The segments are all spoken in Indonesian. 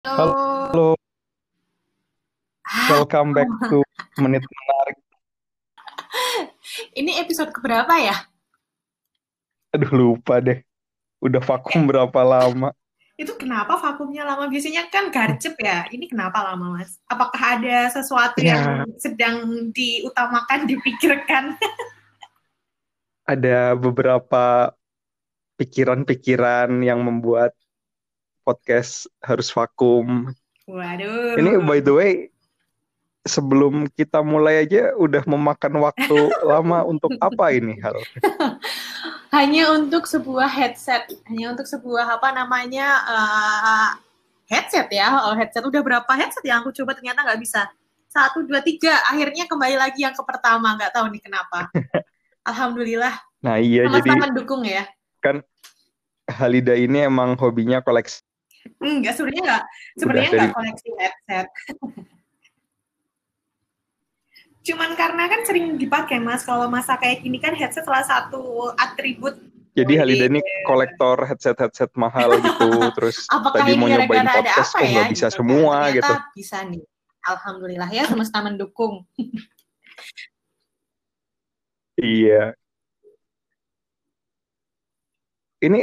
Halo. Halo. Welcome back to Menit Menarik. Ini episode keberapa ya? Aduh lupa deh. Udah vakum berapa lama? Itu kenapa vakumnya lama? Biasanya kan garcep ya. Ini kenapa lama, Mas? Apakah ada sesuatu Ya. yang sedang diutamakan, dipikirkan? Ada beberapa pikiran-pikiran yang membuat podcast harus vakum. Waduh. Ini by the way, sebelum kita mulai aja udah memakan waktu lama untuk apa ini hal? hanya untuk sebuah headset, hanya untuk sebuah apa namanya eh, headset ya. Oh, headset udah berapa headset yang aku coba ternyata nggak bisa. Satu, dua, tiga. Akhirnya kembali lagi yang ke pertama. Nggak tahu nih kenapa. Alhamdulillah. Nah iya jadi Sama-sama dukung ya. kan Halida ini emang hobinya koleksi. Enggak, sebenarnya enggak. Sebenarnya dari- enggak koleksi headset. Cuman karena kan sering dipakai Mas. Kalau masa kayak gini kan headset salah satu atribut. Jadi. Halida ini kolektor headset-headset mahal gitu. Terus Apakah tadi mau nyobain podcast kok ya? nggak bisa gitu semua Ternyata gitu. bisa nih. Alhamdulillah ya semesta mendukung. Iya. Ini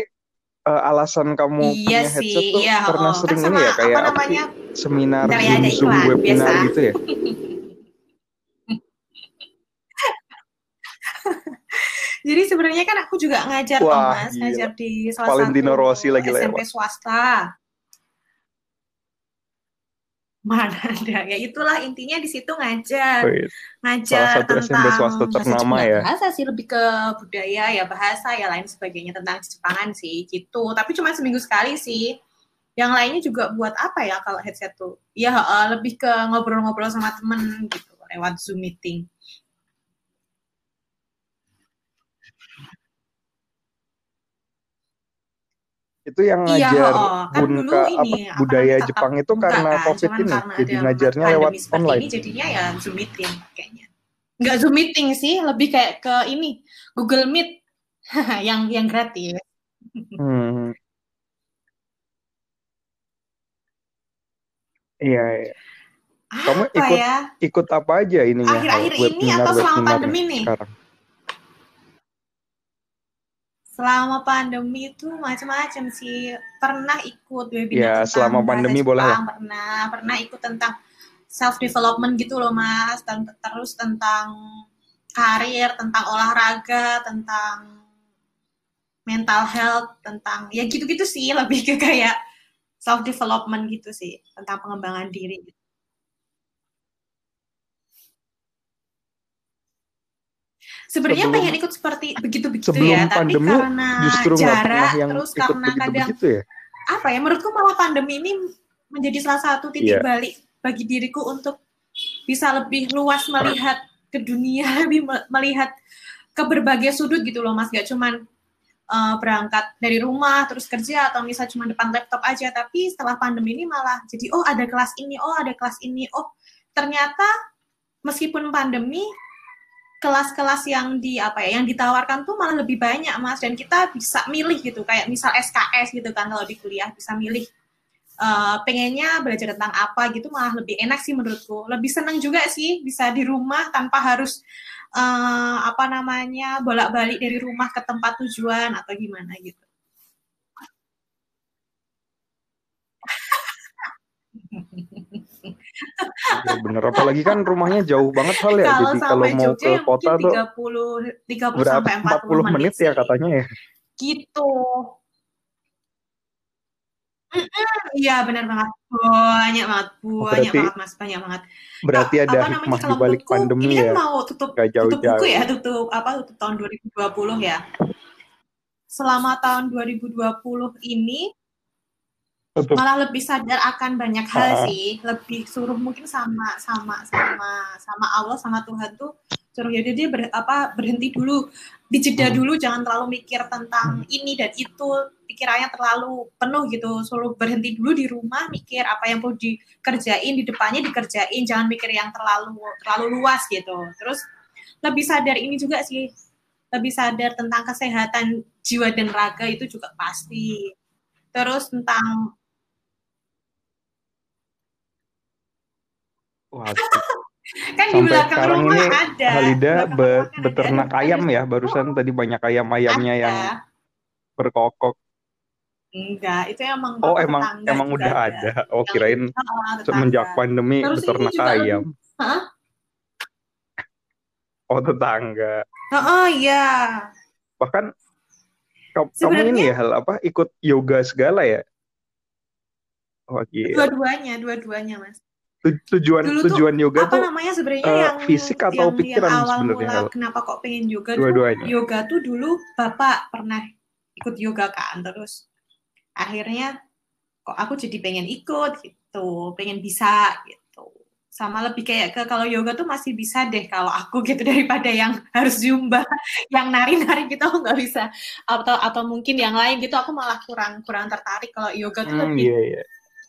eh, alasan kamu Iya punya headset sih, tuh iya, karena oh. Kan sering sama ini ya apa kayak apa namanya? sih seminar ya, Zoom, iklan, webinar biasa. gitu ya. Jadi sebenarnya kan aku juga ngajar toh, Wah, Mas, gila. ngajar di salah Valentino satu Rossi lagi SMP lewat. swasta. Mana ada ya itulah intinya di situ ngajar. Ngajar Salah satu SMP tentang swasta bahasa ternama ya. bahasa sih lebih ke budaya ya bahasa ya lain sebagainya tentang Jepangan sih gitu. Tapi cuma seminggu sekali sih. Yang lainnya juga buat apa ya kalau headset tuh? Ya eh, lebih ke ngobrol-ngobrol sama temen gitu lewat zoom meeting Itu yang Iya, ngajar oh, kan dulu bunka apa ini apa budaya namanya, Jepang itu karena kan, COVID ini. karena Jadi ngajarnya lewat online. ini jadinya ya zoom meeting kayaknya nggak zoom meeting sih lebih kayak ke ini Google Meet yang yang gratis Hmm. Iya, iya. Kamu apa ikut ya ikut apa aja ininya? Akhir-akhir ini atau selama pandemi nih? Sekarang. Selama pandemi itu macam-macam sih. Pernah ikut webinar Ya, tentang selama pandemi boleh Jepang, pernah. Pernah ikut tentang self development gitu loh, Mas. Dan terus tentang karir, tentang olahraga, tentang mental health, tentang ya gitu-gitu sih, lebih ke kayak self development gitu sih, tentang pengembangan diri. Sebenarnya Sebelum- pengen ikut seperti begitu-begitu ya, tapi pandemi karena justru jarak, yang terus ikut karena kadang begitu-begitu ya. apa ya menurutku malah pandemi ini menjadi salah satu titik Iya. balik bagi diriku untuk bisa lebih luas melihat ke dunia lebih me- melihat ke berbagai sudut gitu loh mas gak cuman uh, berangkat dari rumah terus kerja atau misal cuma depan laptop aja tapi setelah pandemi ini malah jadi oh ada kelas ini oh ada kelas ini oh ternyata meskipun pandemi kelas-kelas yang di apa ya yang ditawarkan tuh malah lebih banyak mas. Dan kita bisa milih gitu kayak misal SKS gitu kan kalau di kuliah bisa milih eh, pengennya belajar tentang apa gitu malah lebih enak sih menurutku. Lebih senang juga sih bisa di rumah tanpa harus eh, apa namanya bolak-balik dari rumah ke tempat tujuan atau gimana gitu Iya bener. Apalagi kan rumahnya jauh banget hal ya. kalau Jadi kalau mau Jogja ke ya kota tuh 30 30 berapa sampai 40 menit ya sih. katanya ya. gitu Iya benar banget banyak banget banyak Oh, berarti- banget mas banyak banget Berarti Nah, ada apa namanya kalau balik menurutku pandemi ini kan ya. mau tutup Gak tutup buku ya tutup apa tutup tahun 2020 ya selama tahun 2020 ini Malah lebih sadar akan banyak hal Ah. sih. Lebih suruh mungkin sama sama sama sama Allah sama Tuhan tuh suruh jadi dia ber, apa berhenti dulu. Dijeda Hmm. dulu jangan terlalu mikir tentang ini dan itu. Pikirannya terlalu penuh gitu. Suruh berhenti dulu di rumah mikir apa yang perlu dikerjain di depannya dikerjain. Jangan mikir yang terlalu terlalu luas gitu. Terus lebih sadar ini juga sih. Lebih sadar tentang kesehatan jiwa dan raga itu juga pasti. Terus tentang Wah. Kan di belakang sekarang rumah ini ada. Halida be- kan ada beternak ada ayam ya, barusan tadi banyak ayam-ayamnya Ada. yang berkokok. Enggak, itu emang Oh, emang emang udah ada. Oh, Yang- kirain tetangga. semenjak pandemi Terus beternak ayam. Hah? Oh, tetangga. Oh iya. Bahkan ka- kamu Sebenarnya- ini ya hal apa ikut yoga segala ya? Oh, iya. Dua-duanya, dua-duanya, Mas. Tu- Tujuan Dulu tuh tujuan yoga Apa tuh namanya sebenarnya eh, yang fisik atau yang, pikiran yang awal sebenarnya, mula kenapa kok pengen yoga tuh dua-duanya. yoga tuh dulu Bapak pernah ikut yoga kan terus akhirnya kok aku jadi pengen ikut gitu, pengen bisa gitu. Sama lebih kayak ke kalau yoga tuh masih bisa deh kalau aku gitu daripada yang harus zumba, yang nari-nari gitu aku nggak bisa. Atau atau mungkin yang lain gitu aku malah kurang kurang tertarik kalau yoga tuh Hmm, lebih iya iya.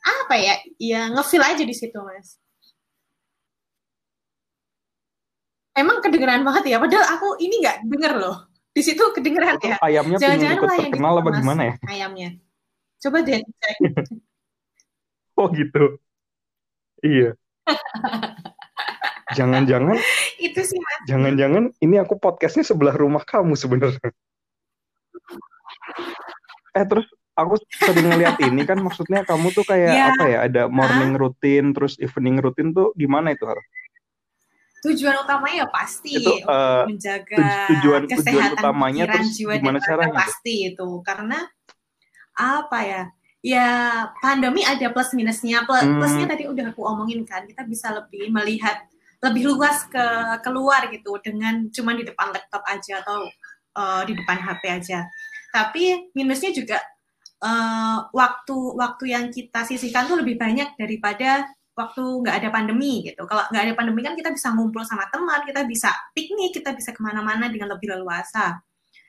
Apa ya? Ya ngefeel aja di situ, Mas. Emang kedengeran banget ya, padahal aku ini nggak denger loh. Di situ kedengeran ya ayamnya Jangan-jangan lah yang terkenal apa gimana ya? ayamnya. Coba deh cek. Oh gitu. Iya. Jangan-jangan, Itu sih Mas. jangan-jangan ini aku podcastnya sebelah rumah kamu sebenarnya. Eh terus aku sering ngeliat ini kan maksudnya kamu tuh kayak Ya. apa ya? Ada morning routine terus evening routine tuh gimana itu? Tujuan utamanya ya pasti Itu eh, menjaga tuj- tujuan- tujuan kesehatan utamanya pikiran, terus jiwa gimana caranya pasti itu. Karena apa ya? Ya pandemi ada plus minusnya. Plus, Hmm. Plusnya tadi udah aku omongin kan, kita bisa lebih melihat lebih luas ke keluar gitu dengan cuma di depan laptop aja atau eh, di depan HP aja. Tapi minusnya juga eh, waktu waktu yang kita sisihkan tuh lebih banyak daripada waktu nggak ada pandemi gitu. Kalau nggak ada pandemi kan kita bisa ngumpul sama teman, kita bisa piknik, kita bisa ke mana-mana dengan lebih leluasa.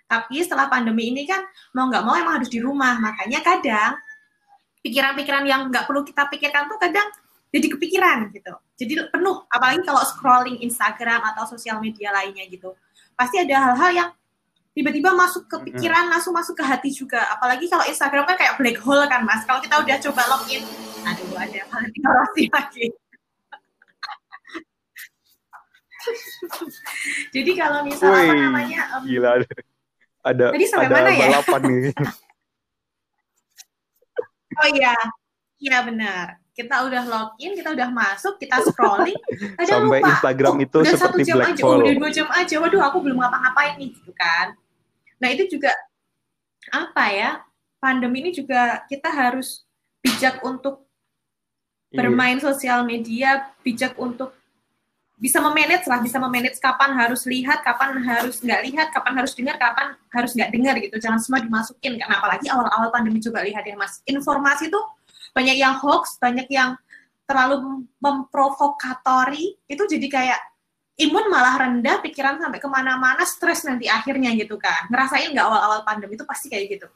Tapi setelah pandemi ini kan mau nggak mau emang harus di rumah, makanya kadang pikiran-pikiran yang nggak perlu kita pikirkan tuh kadang jadi kepikiran gitu. Jadi penuh, apalagi kalau scrolling Instagram atau sosial media lainnya gitu. Pasti ada hal-hal yang tiba-tiba masuk ke pikiran, langsung masuk ke hati juga. Apalagi kalau Instagram kan kayak black hole kan mas. Kalau kita udah coba login, aduh ada validasi lagi. Jadi kalau misal apa namanya, em, Gila ada ada, Tadi sampai ada mana ya? balapan nih. oh iya, iya benar. Kita udah login, kita udah masuk, kita scrolling, kadang Sampai lupa. Instagram oh, itu udah satu seperti jam black aja, oh, hole. udah dua jam aja. Waduh, aku belum ngapa-ngapain nih gitu kan. Nah itu juga apa ya? Pandemi ini juga kita harus bijak untuk Iya. bermain sosial media, bijak untuk bisa memanage lah, bisa memanage kapan harus lihat, kapan harus nggak lihat, kapan harus dengar, kapan harus nggak dengar gitu. Jangan semua dimasukin, karena apalagi awal-awal pandemi juga lihat ya mas, informasi tuh banyak yang hoax, banyak yang terlalu memprovokatori, itu jadi kayak imun malah rendah, pikiran sampai ke mana-mana, stres nanti akhirnya gitu kan. Ngerasain nggak awal-awal pandemi itu pasti kayak gitu.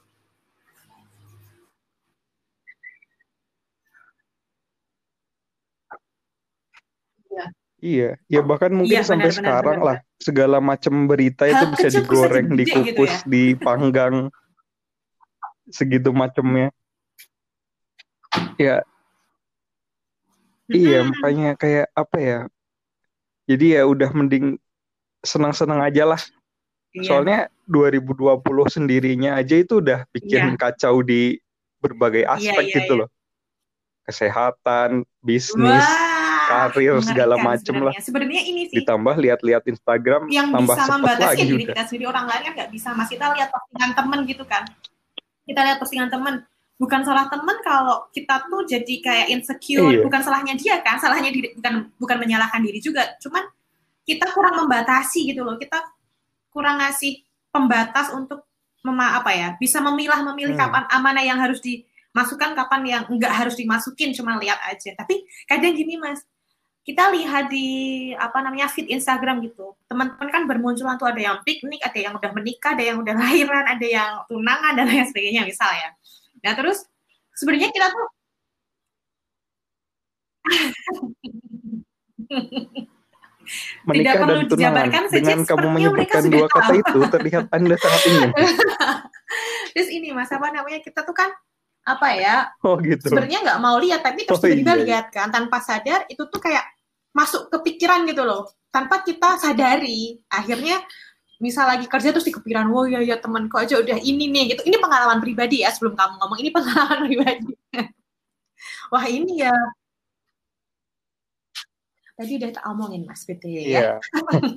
Iya, ya bahkan mungkin Iya, sampai benar, benar, sekarang benar, lah segala macam berita itu Hal bisa digoreng, gede gitu dikukus, ya. dipanggang segitu macamnya. Ya, iya makanya kayak apa ya? Jadi ya udah mending senang-senang aja lah. Iya. Soalnya 2020 sendirinya aja itu udah bikin kacau di berbagai aspek iya, gitu iya. loh. Kesehatan, bisnis, Wah, karir segala mengerikan macem lah. sebenarnya. Ini sih ditambah lihat-lihat Instagram yang tambah bisa membatasi diri kita sendiri orang lain kan nggak bisa mas kita lihat postingan temen gitu kan kita lihat postingan temen bukan salah temen kalau kita tuh jadi kayak insecure. Iya. bukan salahnya dia kan salahnya diri bukan bukan menyalahkan diri juga. Cuman kita kurang membatasi gitu loh. Kita kurang ngasih pembatas untuk mema apa ya bisa memilah memilih Hmm. kapan mana yang harus dimasukkan kapan yang enggak harus dimasukin cuma lihat aja. Tapi kadang gini mas kita lihat di apa namanya feed Instagram gitu. Teman-teman kan bermunculan tuh ada yang piknik ada yang udah menikah ada yang udah lahiran ada yang tunangan dan lain sebagainya misal ya nah terus sebenarnya kita tuh Menikah perlu dan tunangan. dijabarkan Dengan kamu menyebutkan dua kata tahu. itu, terlihat Anda sangat ingin. terus ini mas apa namanya kita tuh kan apa ya Oh gitu. sebenarnya nggak mau lihat tapi terus Oh, tiba-tiba iya. lihat kan tanpa sadar itu tuh kayak masuk ke pikiran gitu loh tanpa kita sadari akhirnya misal lagi kerja terus dikepikiran wow ya ya temanku aja udah ini nih gitu. Ini pengalaman pribadi ya sebelum kamu ngomong. Ini pengalaman pribadi. Wah ini ya. Tadi udah tak omongin mas BT ya? Iya.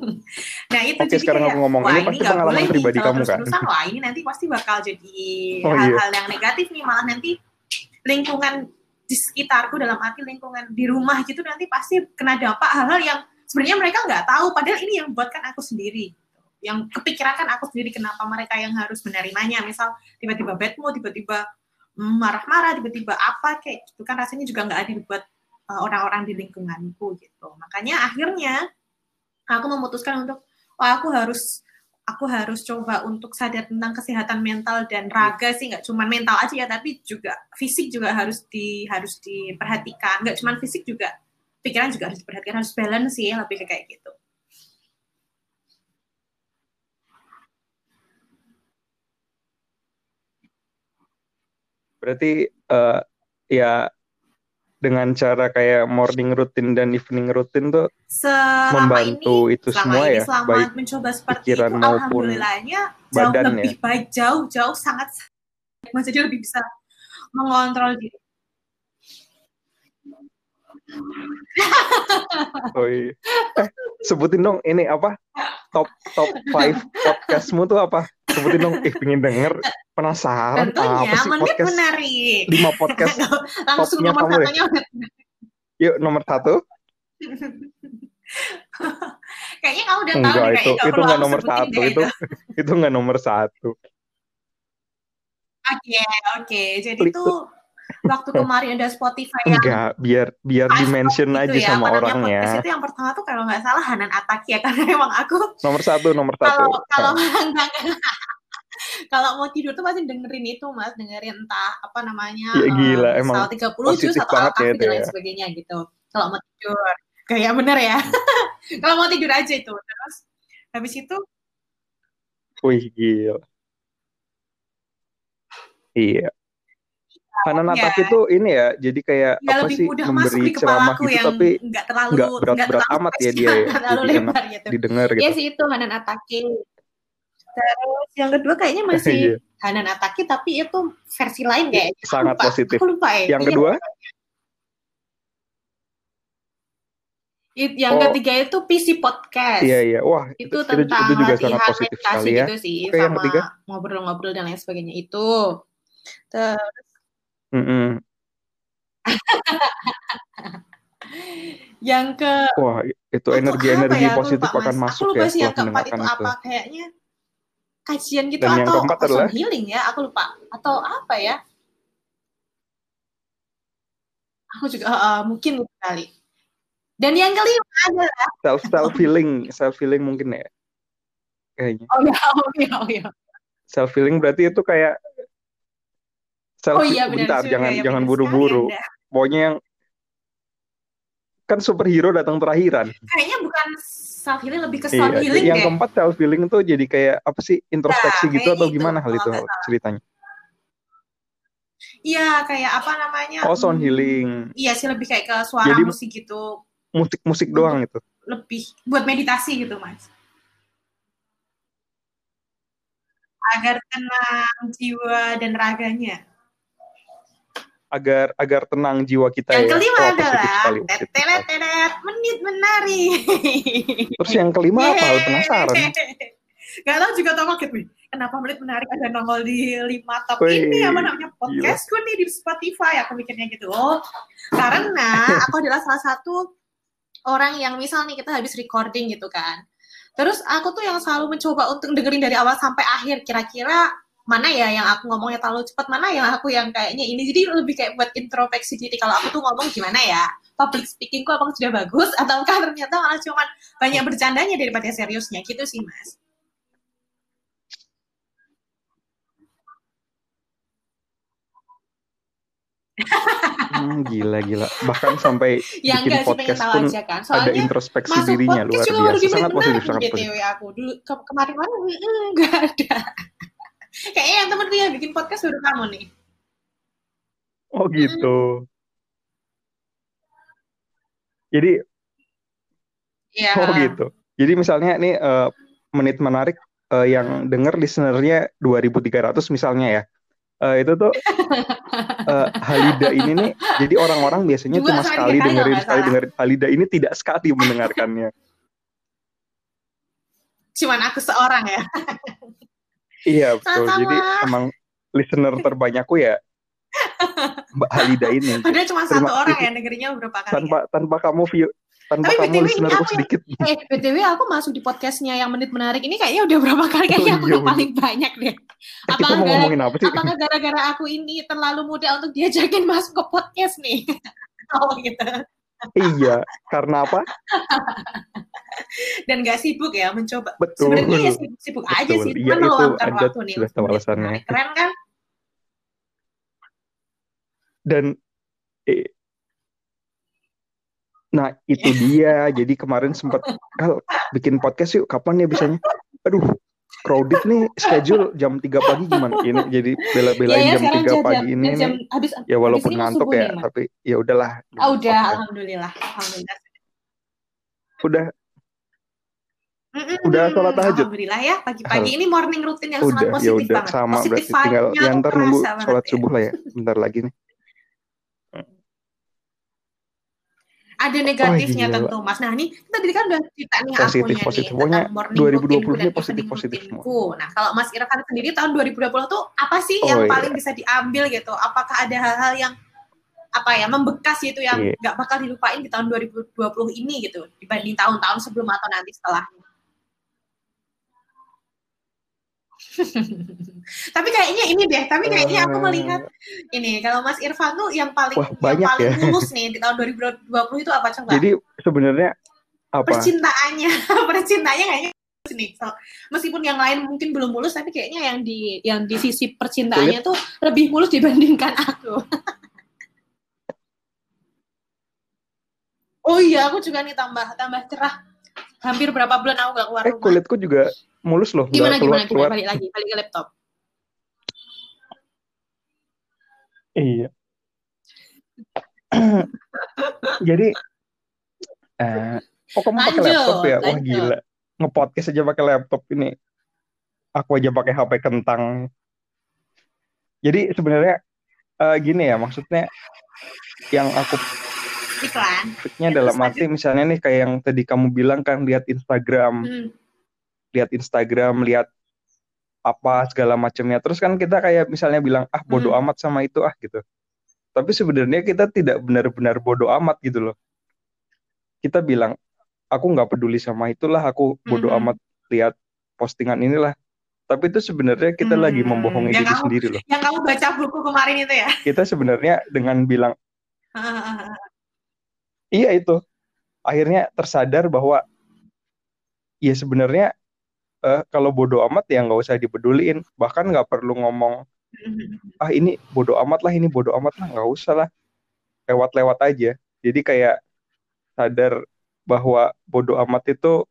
nah itu Oke, jadi sekarang kayak, aku ngomong. Wah ini pasti pengalaman boleh pribadi kamu kan. terus-terusan. Wah ini nanti pasti bakal jadi Oh, iya. hal-hal yang negatif nih. Malah nanti lingkungan di sekitarku dalam arti lingkungan di rumah gitu nanti pasti kena dampak hal-hal yang sebenarnya mereka nggak tahu. Padahal ini yang buatkan aku sendiri yang kepikiran kan aku sendiri kenapa mereka yang harus menerimanya? Misal tiba-tiba bad mood tiba-tiba mm, marah-marah tiba-tiba apa kayak gitu kan rasanya juga nggak adil buat uh, orang-orang di lingkunganku gitu. Makanya akhirnya aku memutuskan untuk wah aku harus aku harus coba untuk sadar tentang kesehatan mental dan raga sih nggak cuma mental aja ya tapi juga fisik juga harus di harus diperhatikan. Nggak cuma fisik juga pikiran juga harus diperhatikan harus balance sih lebih kayak gitu Berarti eh, ya dengan cara kayak morning routine dan evening routine tuh selama membantu ini itu selama semua ini ya, selama baik mencoba seperti pikiran itu maupun alhamdulillahnya jauh badan ya. lebih baik jauh jauh sangat jadi lebih bisa mengontrol diri Oh iya. Eh, sebutin dong ini apa? Top top 5 podcastmu tuh apa? Sebutin dong. Eh, pengen denger. Penasaran tentunya apa sih podcast? menarik 5 podcast. langsung nomor kamu deh. satunya menit Yuk, nomor satu. kayaknya kamu udah tahu Enggak, deh itu itu aku nomor satu. deh Itu itu enggak nomor satu. Oke, oke. Jadi Klik tuh waktu kemarin ada Spotify yang Enggak, biar biar five di mention top aja gitu ya, sama apa orangnya. podcast itu yang pertama tuh kalau nggak salah Hanan Ataki ya karena emang aku Nomor satu, nomor satu. kalau kalau mau tidur tuh pasti dengerin itu mas dengerin entah apa namanya Iya, gila, eh, emang 30 jus positif atau banget ya Alkafi itu dan lain ya. sebagainya gitu kalau mau tidur kayak bener ya kalau mau tidur aja itu terus habis itu Wih, gila. Iya. Hanan ya Ataki tuh ini ya, jadi kayak ya apa lebih sih mudah masuk memberi di ceramah gitu yang tapi nggak terlalu nggak berat-berat terlalu amat ya dia ya. terlalu Jadi lebar gitu didengar ya gitu. sih itu Hanan Ataki terus yang kedua kayaknya masih Iya, Hanan Ataki tapi itu versi lain kayaknya aku sangat lupa positif. aku lupa ya Yang Iya, kedua, It- yang Oh. ketiga itu PC podcast. iya iya. Wah, itu Itu itu, tentang itu juga sangat positif sekali ya. gitu sih Oke, yang sama ketiga. ngobrol-ngobrol dan lain sebagainya itu. Terus Mm-mm. yang ke Wah, itu apa energi-energi ya? Aku positif lupa akan. Aku masuk lupa ya sih yang setelah keempat itu mendengarkan itu. apa kayaknya kajian gitu Dan yang atau keempat adalah healing ya? Aku lupa. Atau apa ya? Aku juga eh, mungkin itu kali. Dan yang kelima adalah self self healing, self healing mungkin ya. Kayaknya. oh ya oh ya oh ya Self healing berarti itu kayak self oh iya benar bentar, juga jangan ya jangan buru-buru. Pokoknya yang kan superhero datang terakhiran. Kayaknya bukan self healing lebih ke sound Iya, healing yang deh. keempat self healing tuh jadi kayak apa sih introspeksi Nah, gitu atau itu, gimana hal itu nggak salah. ceritanya? Iya, kayak apa namanya? Oh sound hmm, healing, Iya sih lebih kayak ke suara jadi musik gitu, musik-musik doang itu. lebih buat meditasi gitu, Mas. Agar tenang jiwa dan raganya. Agar agar tenang jiwa kita Yang ya. kelima positif adalah sekali, tetelet tetet menit menari. Terus yang kelima apa? Penasaran. Gak tau juga tau kaget nih. Kenapa menit menarik ada nongol di lima top Wih, ini apa namanya podcastku nih di Spotify aku mikirnya gitu. Oh, karena aku adalah salah satu orang yang misal nih kita habis recording gitu kan. Terus aku tuh yang selalu mencoba untuk dengerin dari awal sampai akhir kira-kira mana ya yang aku ngomongnya terlalu cepat, mana yang aku yang kayaknya ini. Jadi lebih kayak buat introspeksi diri kalau aku tuh ngomong gimana ya. Public speakingku apakah sudah bagus ataukah ternyata malah cuman banyak bercandanya daripada seriusnya gitu sih, Mas. Hmm, gila gila. Bahkan sampai Ya bikin enggak podcast pun aja kan. ada Soalnya introspeksi masuk dirinya luar biasa. Sangat positif, sangat positif. Aku. Dulu ke- kemarin mana enggak ada. Kayaknya yang temenku yang bikin podcast baru kamu nih. Oh gitu. Jadi Iya. Oh gitu. Jadi misalnya nih uh, menit menarik uh, yang denger listenernya 2300 misalnya ya. Uh, itu tuh uh, Halida ini nih jadi orang-orang biasanya Dua cuma sekali dengerin kalau sekali dengerin Halida ini tidak sekali mendengarkannya. Cuman aku seorang ya. iya betul. Sama-sama. Jadi emang listener terbanyakku ya Mbak Halida ini. Padahal cuma Terima- satu orang ya dengerinnya beberapa kali. Tanpa tanpa kamu view tanpa Tapi kamu BTW ini aku- sedikit. ya. Eh, BTW aku masuk di podcastnya yang menit menarik ini kayaknya udah berapa kali kayaknya Oh, aku iya, yang paling banyak deh. Eh, gara- ngomongin apa sih? apakah gara-gara aku ini terlalu muda untuk diajakin masuk ke podcast nih? oh gitu. Iya, karena apa? Dan gak sibuk ya mencoba. Betul. Sebenarnya ya sibuk-sibuk aja sih, Iya, itu meluangkan Anda waktu nih. sudah tahu alasannya. menarik. Keren kan? Dan eh, nah itu dia. Jadi kemarin sempat Kal, bikin podcast yuk. Kapan ya bisanya? Aduh, crowded nih schedule jam 3 pagi gimana? Ini jadi bela-belain Iya, ya, jam sekarang 3 jam, pagi ini. jam, nih. habis, Ya walaupun habis ngantuk ya, nih, tapi ya udahlah. Ah, udah, Podcast. alhamdulillah. Alhamdulillah. Udah Mm-mm, Udah sholat tahajud? Alhamdulillah ya, pagi-pagi ini morning routine yang udah sangat ya positif udah banget. sama Positif berarti tinggal vibe-nya ya ntar nunggu banget sholat ya. subuh lah ya. Bentar lagi nih. Ada negatifnya gila. tentu, Mas. Nah, ini kita tadi kan udah cerita nih Positif, akunya positif. nih Pokoknya tentang morning 2020 routine-ku ini positif, positif routine-ku. Nah, kalau Mas Irfan sendiri tahun 2020 tuh apa sih Oh, yang iya. paling bisa diambil gitu? Apakah ada hal-hal yang apa ya membekas gitu yang Iya. nggak bakal dilupain di tahun 2020 ini gitu dibanding tahun-tahun sebelum atau nanti setelahnya? tapi kayaknya ini deh, tapi kayaknya aku melihat ini kalau Mas Irfan tuh yang paling Wah, yang banyak paling ya. mulus nih di tahun 2020 itu apa coba? Jadi sebenarnya apa? percintaannya percintaannya kayaknya nih So, meskipun yang lain mungkin belum mulus tapi kayaknya yang di yang di sisi percintaannya tuh lebih mulus dibandingkan aku oh iya aku juga nih tambah tambah cerah hampir berapa bulan aku gak keluar Eh rumah kulitku juga mulus loh, gimana keluar gimana keluar. balik lagi balik ke laptop Iya. Jadi eh oh kamu pakai laptop ya? Wah lanjut. gila. Nge-podcast aja pakai laptop ini. Aku aja pakai HP kentang. Jadi sebenarnya eh, gini ya maksudnya yang aku iklan pikirnya Ya, dalam arti misalnya nih kayak yang tadi kamu bilang kan lihat Instagram, Hmm, lihat Instagram, lihat apa segala macamnya. Terus kan kita kayak misalnya bilang ah bodoh Hmm. amat sama itu ah gitu. Tapi sebenarnya kita tidak benar-benar bodoh amat gitu loh. Kita bilang aku nggak peduli sama itulah, aku bodoh Mhm. amat lihat postingan inilah. Tapi itu sebenarnya kita lagi Hmm, membohongi yang diri kamu- sendiri loh. yang kamu baca buku kemarin itu ya Kita sebenarnya dengan bilang iya itu, akhirnya tersadar bahwa ya sebenarnya eh, kalau bodoh amat ya nggak usah dipeduliin. Bahkan nggak perlu ngomong ah ini bodoh amat lah ini bodoh amat lah nggak usah lah lewat-lewat aja jadi kayak sadar bahwa bodoh amat itu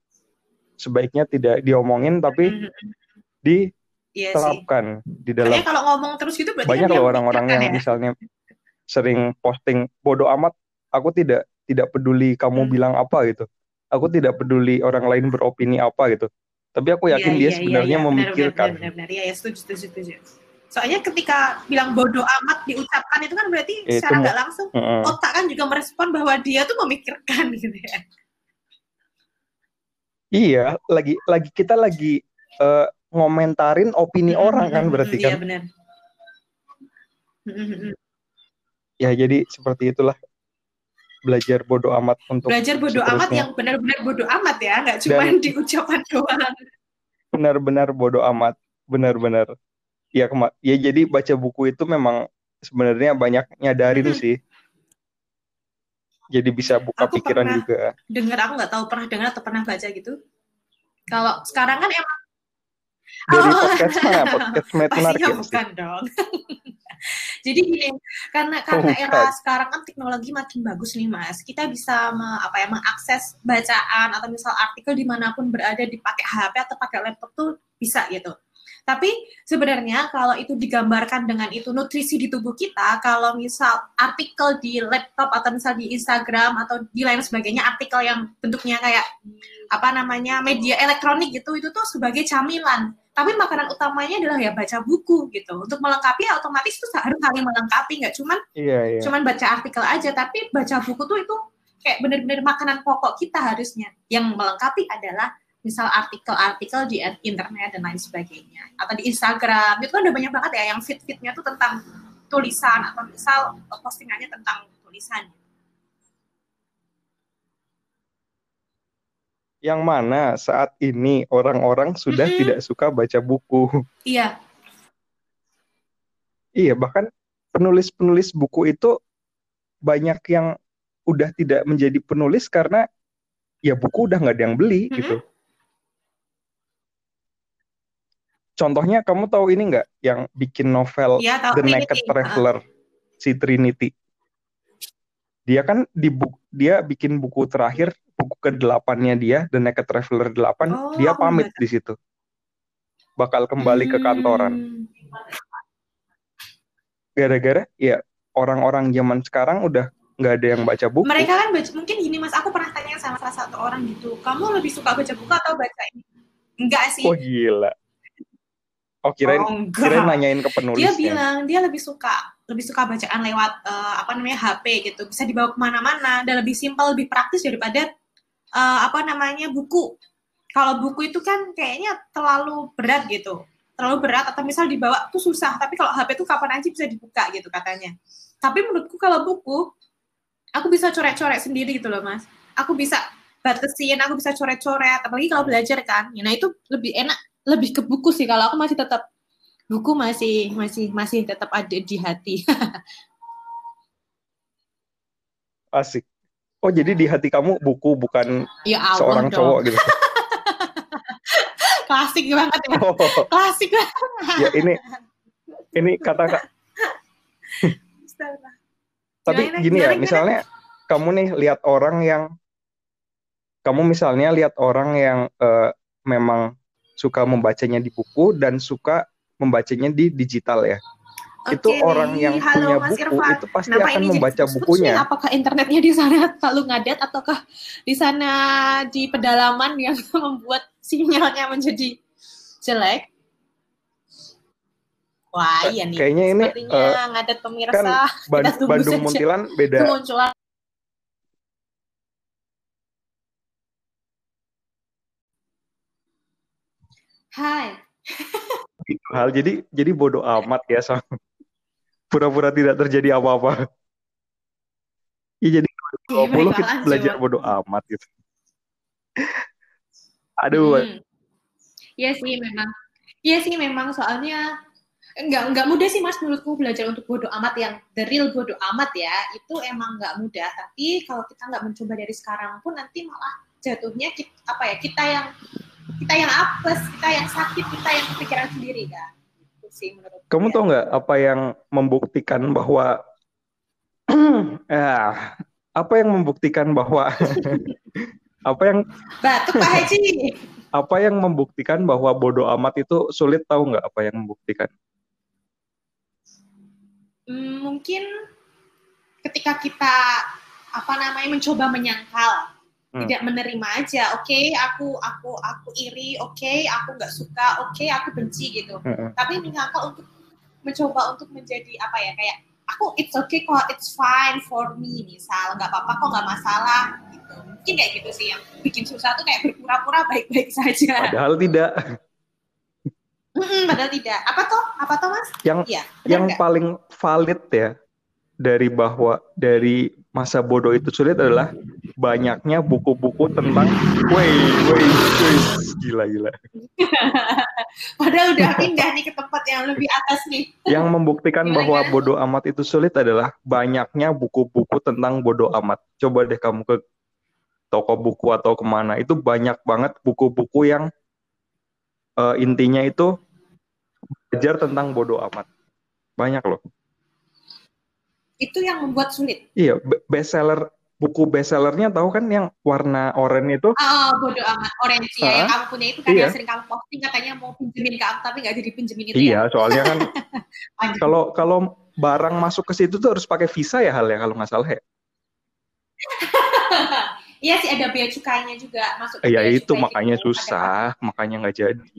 sebaiknya tidak diomongin tapi iya diterapkan di dalam Soalnya kalau ngomong terus gitu berarti banyak kan loh orang-orang yang ya. misalnya sering posting bodoh amat aku tidak tidak peduli kamu Hmm. bilang apa gitu aku tidak peduli orang lain beropini apa gitu tapi aku yakin Iya, dia iya, iya, sebenarnya iya. Benar, memikirkan Benar, benar, benar. Iya, ya, setuju, setuju, setuju. Soalnya ketika bilang bodoh amat diucapkan itu kan berarti Ya, itu secara nggak langsung Heeh. otak kan juga merespon bahwa dia tuh memikirkan gitu ya. Iya, lagi lagi kita lagi eh, ngomentarin opini orang kan berarti Iya kan. benar. Mm-mm. Ya jadi seperti itulah belajar bodoh amat untuk Belajar bodoh amat yang benar-benar bodoh amat ya, nggak cuma di ucapan doang. benar-benar bodoh amat, benar-benar. Ya kema- ya jadi baca buku itu memang sebenarnya banyak nyadarin Mhm. sih. Jadi bisa buka Aku pikiran pernah- juga. Dengar aku nggak tahu pernah dengar atau pernah baca gitu. Kalau sekarang kan emang Dari Oh. podcast mana? Podcast menarik pastinya ya bukan dong. Jadi gini, karena karena Oh, era bukan. sekarang kan teknologi makin bagus nih mas, kita bisa me- apa ya mengakses bacaan atau misal artikel di mana pun berada dipakai HP atau pakai laptop tuh bisa gitu. Tapi sebenarnya kalau itu digambarkan dengan itu nutrisi di tubuh kita, kalau misal artikel di laptop atau misal di Instagram atau di lain sebagainya, artikel yang bentuknya kayak apa namanya media elektronik gitu, itu tuh sebagai camilan. Tapi makanan utamanya adalah ya baca buku gitu. Untuk melengkapi ya otomatis itu harus saling melengkapi, nggak cuman iya, iya. cuman baca artikel aja, tapi baca buku tuh itu kayak bener-bener makanan pokok kita harusnya. Yang melengkapi adalah misal artikel-artikel di internet dan lain sebagainya atau di Instagram itu kan udah banyak banget ya yang fit-fitnya tuh tentang tulisan atau misal postingannya tentang tulisan yang mana saat ini orang-orang sudah mm-hmm. tidak suka baca buku iya iya bahkan penulis-penulis buku itu banyak yang udah tidak menjadi penulis karena ya buku udah nggak ada yang beli mm-hmm. gitu contohnya kamu tahu ini nggak yang bikin novel ya, The Trinity. Naked Traveler si Trinity dia kan di dia bikin buku terakhir buku ke delapannya dia The Naked Traveler 8 oh, dia pamit di situ. Bakal kembali hmm. ke kantoran. Hmm. gara-gara ya orang-orang zaman sekarang udah nggak ada yang baca buku. Mereka kan baca mungkin gini mas aku pernah tanya sama salah satu orang gitu kamu lebih suka baca buku atau baca ini? Enggak sih. Oh gila. Oh kirain oh, kirain nanyain ke penulis. Dia bilang dia lebih suka lebih suka bacaan lewat uh, apa namanya HP gitu, bisa dibawa ke mana-mana dan lebih simpel, lebih praktis daripada uh, apa namanya buku. Kalau buku itu kan kayaknya terlalu berat gitu, terlalu berat atau misal dibawa tuh susah. Tapi kalau HP itu kapan aja bisa dibuka gitu katanya. Tapi menurutku kalau buku, aku bisa coret-coret sendiri gitu loh mas. Aku bisa batasin, aku bisa coret-coret. Apalagi kalau belajar kan, nah itu lebih enak lebih ke buku sih kalau aku masih tetap buku masih masih masih tetap ada di hati. Asik. Oh jadi di hati kamu buku bukan ya Allah seorang dong. cowok gitu. Klasik banget ya. Oh. Klasik banget. ya ini ini kata kak. Tapi gini ya, misalnya kamu nih lihat orang yang kamu misalnya lihat orang yang uh, memang suka membacanya di buku dan suka membacanya di digital ya. Okay. Itu orang yang Halo, punya Mas buku Irfan. itu pasti Kenapa akan membaca bukunya. Apakah internetnya di sana terlalu ngadet ataukah di sana di pedalaman yang membuat sinyalnya menjadi jelek? Wah, iya nih. Kayaknya ini uh, ngadet pemirsa. Kan Bandung Muntilan beda. Kemunculan Hai. Itu hal jadi jadi bodoh amat ya sama pura-pura tidak terjadi apa-apa. Iya jadi 20 kita belajar bodoh amat gitu. Aduh. Hmm. Iya sih memang. Iya sih memang soalnya enggak enggak mudah sih mas menurutku belajar untuk bodoh amat yang the real bodoh amat ya itu emang enggak mudah tapi kalau kita nggak mencoba dari sekarang pun nanti malah jatuhnya kita, apa ya kita yang kita yang apes, kita yang sakit, kita yang kepikiran sendiri kan. Sih menurut Kamu tahu nggak apa yang membuktikan bahwa ya, apa yang membuktikan bahwa apa yang batuk Pak Haji. Apa yang membuktikan bahwa bodoh amat itu sulit tahu nggak apa yang membuktikan? Hmm, mungkin ketika kita apa namanya mencoba menyangkal hmm. tidak menerima aja oke okay, aku aku aku iri oke okay, aku nggak suka oke okay, aku benci gitu. Hmm. tapi menyangka untuk mencoba untuk menjadi apa ya kayak aku it's okay kok it's fine for me misal nggak apa-apa kok nggak masalah gitu. Mungkin kayak gitu sih yang bikin susah tuh kayak berpura-pura baik-baik saja. Padahal tidak. Mm-mm, padahal tidak. Apa tuh apa tuh mas? Yang ya, yang gak? paling valid ya dari bahwa dari masa bodoh itu sulit adalah banyaknya buku-buku tentang woi woi gila gila. Padahal udah pindah nih ke tempat yang lebih atas nih. Yang membuktikan gila, bahwa bodoh amat itu sulit adalah banyaknya buku-buku tentang bodoh amat. Coba deh kamu ke toko buku atau ke mana. Itu banyak banget buku-buku yang uh, intinya itu belajar tentang bodoh amat. Banyak loh itu yang membuat sulit iya bestseller buku bestsellernya tahu kan yang warna oranye itu? Oh, bodo amat. Orange ya, yang kamu punya itu kan iya. yang sering kamu posting katanya mau pinjemin ke aku tapi nggak jadi pinjemin itu iya, ya. soalnya kan kalau kalau barang masuk ke situ tuh harus pakai visa ya hal ya kalau nggak salah ya. Iya sih ada biaya cukainya juga masuk. Iya itu makanya gitu. susah, makanya nggak jadi.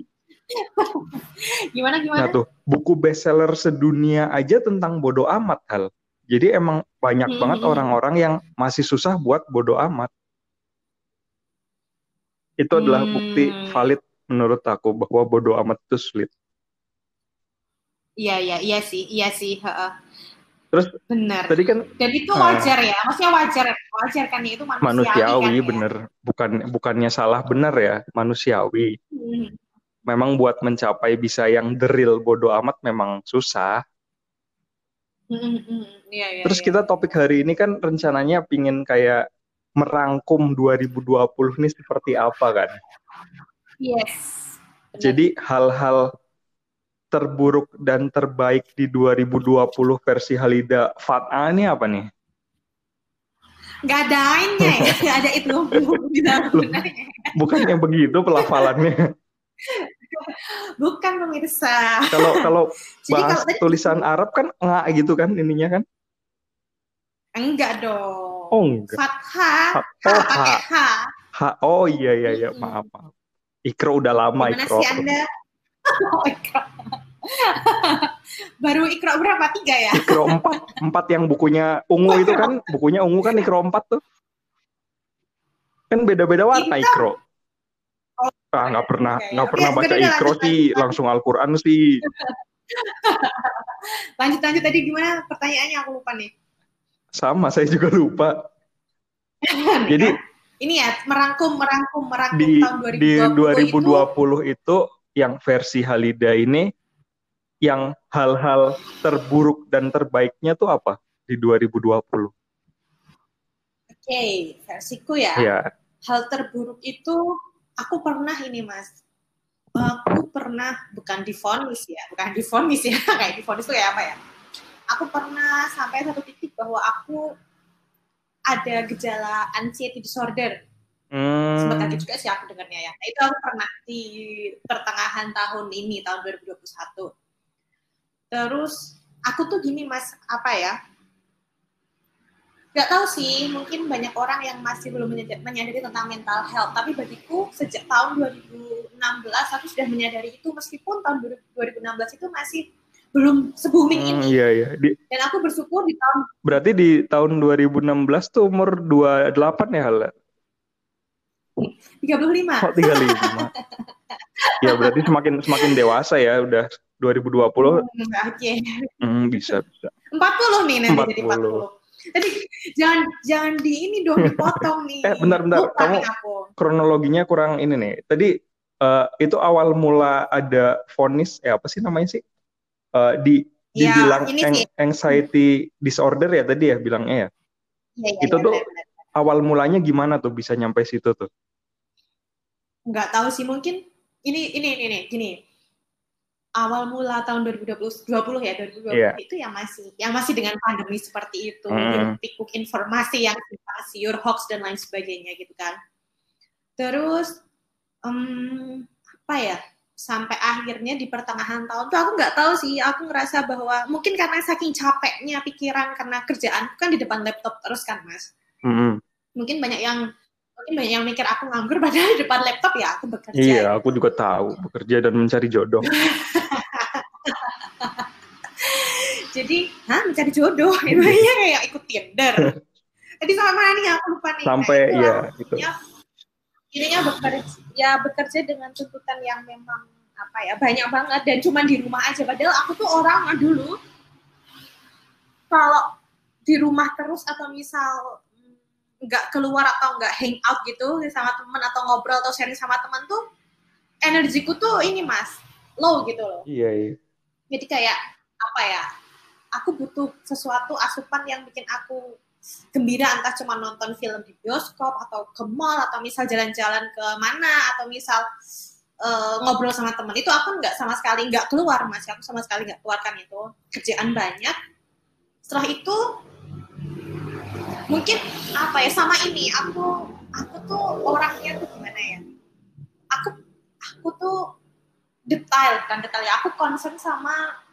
gimana gimana? Nah tuh buku bestseller sedunia aja tentang bodoh amat hal. Jadi emang banyak hmm. banget orang-orang yang masih susah buat bodoh amat. Itu adalah bukti hmm. valid menurut aku bahwa bodoh amat itu sulit. Iya iya iya sih iya sih. Terus benar. Tadi kan dan itu wajar uh, ya, maksudnya wajar wajar kan ya, itu manusiawi. Manusiawi kan, ya? bener, bukan bukannya salah benar ya, manusiawi. Hmm. Memang buat mencapai bisa yang deril bodoh amat memang susah. Hmm, hmm, ya, ya, Terus ya. kita topik hari ini kan rencananya pingin kayak merangkum 2020 ini seperti apa kan? Yes. Benar. Jadi hal-hal terburuk dan terbaik di 2020 versi Halida Fat'a ini apa nih? Gak ada ya, gak ada itu. Bukan yang begitu pelafalannya. Bukan pemirsa. Kalau kalau bahas kalau, tulisan Arab kan nggak gitu kan ininya kan? Enggak dong. Oh enggak. Fathah. Oh, ha. ha. ha. Oh iya iya iya maaf maaf. Ikro udah lama Gimana Ikro. sih Anda? Oh, Ikro. Baru Ikro berapa? Tiga ya? Ikro empat. Empat yang bukunya ungu itu kan, bukunya ungu kan Ikro empat tuh. Kan beda-beda warna Ikro. Oh, ah nggak pernah nggak pernah ya, baca Ikro sih langsung Al-Quran sih. Lanjut lanjut tadi gimana pertanyaannya? Aku lupa nih. Sama saya juga lupa. Jadi ini ya merangkum merangkum merangkum di, tahun 2020 di 2020 itu, itu yang versi Halida ini yang hal-hal terburuk dan terbaiknya tuh apa di 2020 Oke, okay, versiku ya. ya. Hal terburuk itu aku pernah ini mas. Aku pernah bukan difonis ya bukan difonis ya kayak difonis itu kayak apa ya? Aku pernah sampai satu titik bahwa aku ada gejala anxiety disorder. Hmm. sempat kaget juga sih aku dengarnya ya. Nah, itu aku pernah di pertengahan tahun ini tahun 2021 terus aku tuh gini mas apa ya Gak tahu sih, mungkin banyak orang yang masih belum menyadari, tentang mental health. Tapi bagiku sejak tahun 2016 aku sudah menyadari itu meskipun tahun 2016 itu masih belum se-booming hmm, ini. Iya, iya. Di, Dan aku bersyukur di tahun Berarti di tahun 2016 tuh umur 28 ya, Hala? 35. Oh, 35. ya berarti semakin semakin dewasa ya udah 2020. Hmm, Oke. Okay. Hmm, bisa bisa. 40 nih nanti 40. jadi 40. Tadi jangan jangan di ini dong dipotong nih. Eh bentar-bentar, kamu aku. kronologinya kurang ini nih. Tadi uh, itu awal mula ada vonis, eh apa sih namanya sih? Uh, di ya, dibilang ang anxiety disorder ya tadi ya bilangnya ya. ya, ya itu ya, tuh benar, benar. awal mulanya gimana tuh bisa nyampe situ tuh? Nggak tahu sih mungkin ini ini ini, ini gini awal mula tahun 2020 20 ya 2020 yeah. itu yang masih yang masih dengan pandemi seperti itu mm. pikuk informasi yang siur hoax dan lain sebagainya gitu kan terus um, apa ya sampai akhirnya di pertengahan tahun tuh aku nggak tahu sih aku ngerasa bahwa mungkin karena saking capeknya pikiran karena kerjaan kan di depan laptop terus kan mas mm. mungkin banyak yang mungkin banyak yang mikir aku nganggur padahal di depan laptop ya aku bekerja. Iya aku juga tahu bekerja dan mencari jodoh. Jadi hah mencari jodoh? Itu kayak ikut Tinder. Jadi sama mana nih aku lupa nih. Sampai nah, iya gitu ya, ininya bekerja ya bekerja dengan tuntutan yang memang apa ya banyak banget dan cuma di rumah aja. Padahal aku tuh orang dulu kalau di rumah terus atau misal nggak keluar atau nggak hang out gitu sama teman atau ngobrol atau sharing sama teman tuh energiku tuh ini mas low gitu loh. Iya iya. Jadi kayak apa ya aku butuh sesuatu asupan yang bikin aku gembira entah cuma nonton film di bioskop atau ke mall atau misal jalan-jalan ke mana atau misal uh, ngobrol sama teman itu aku nggak sama sekali nggak keluar mas. Aku sama sekali nggak keluarkan itu. Kerjaan banyak. Setelah itu mungkin apa ya sama ini aku aku tuh orangnya tuh gimana ya aku aku tuh detail kan detail ya aku concern sama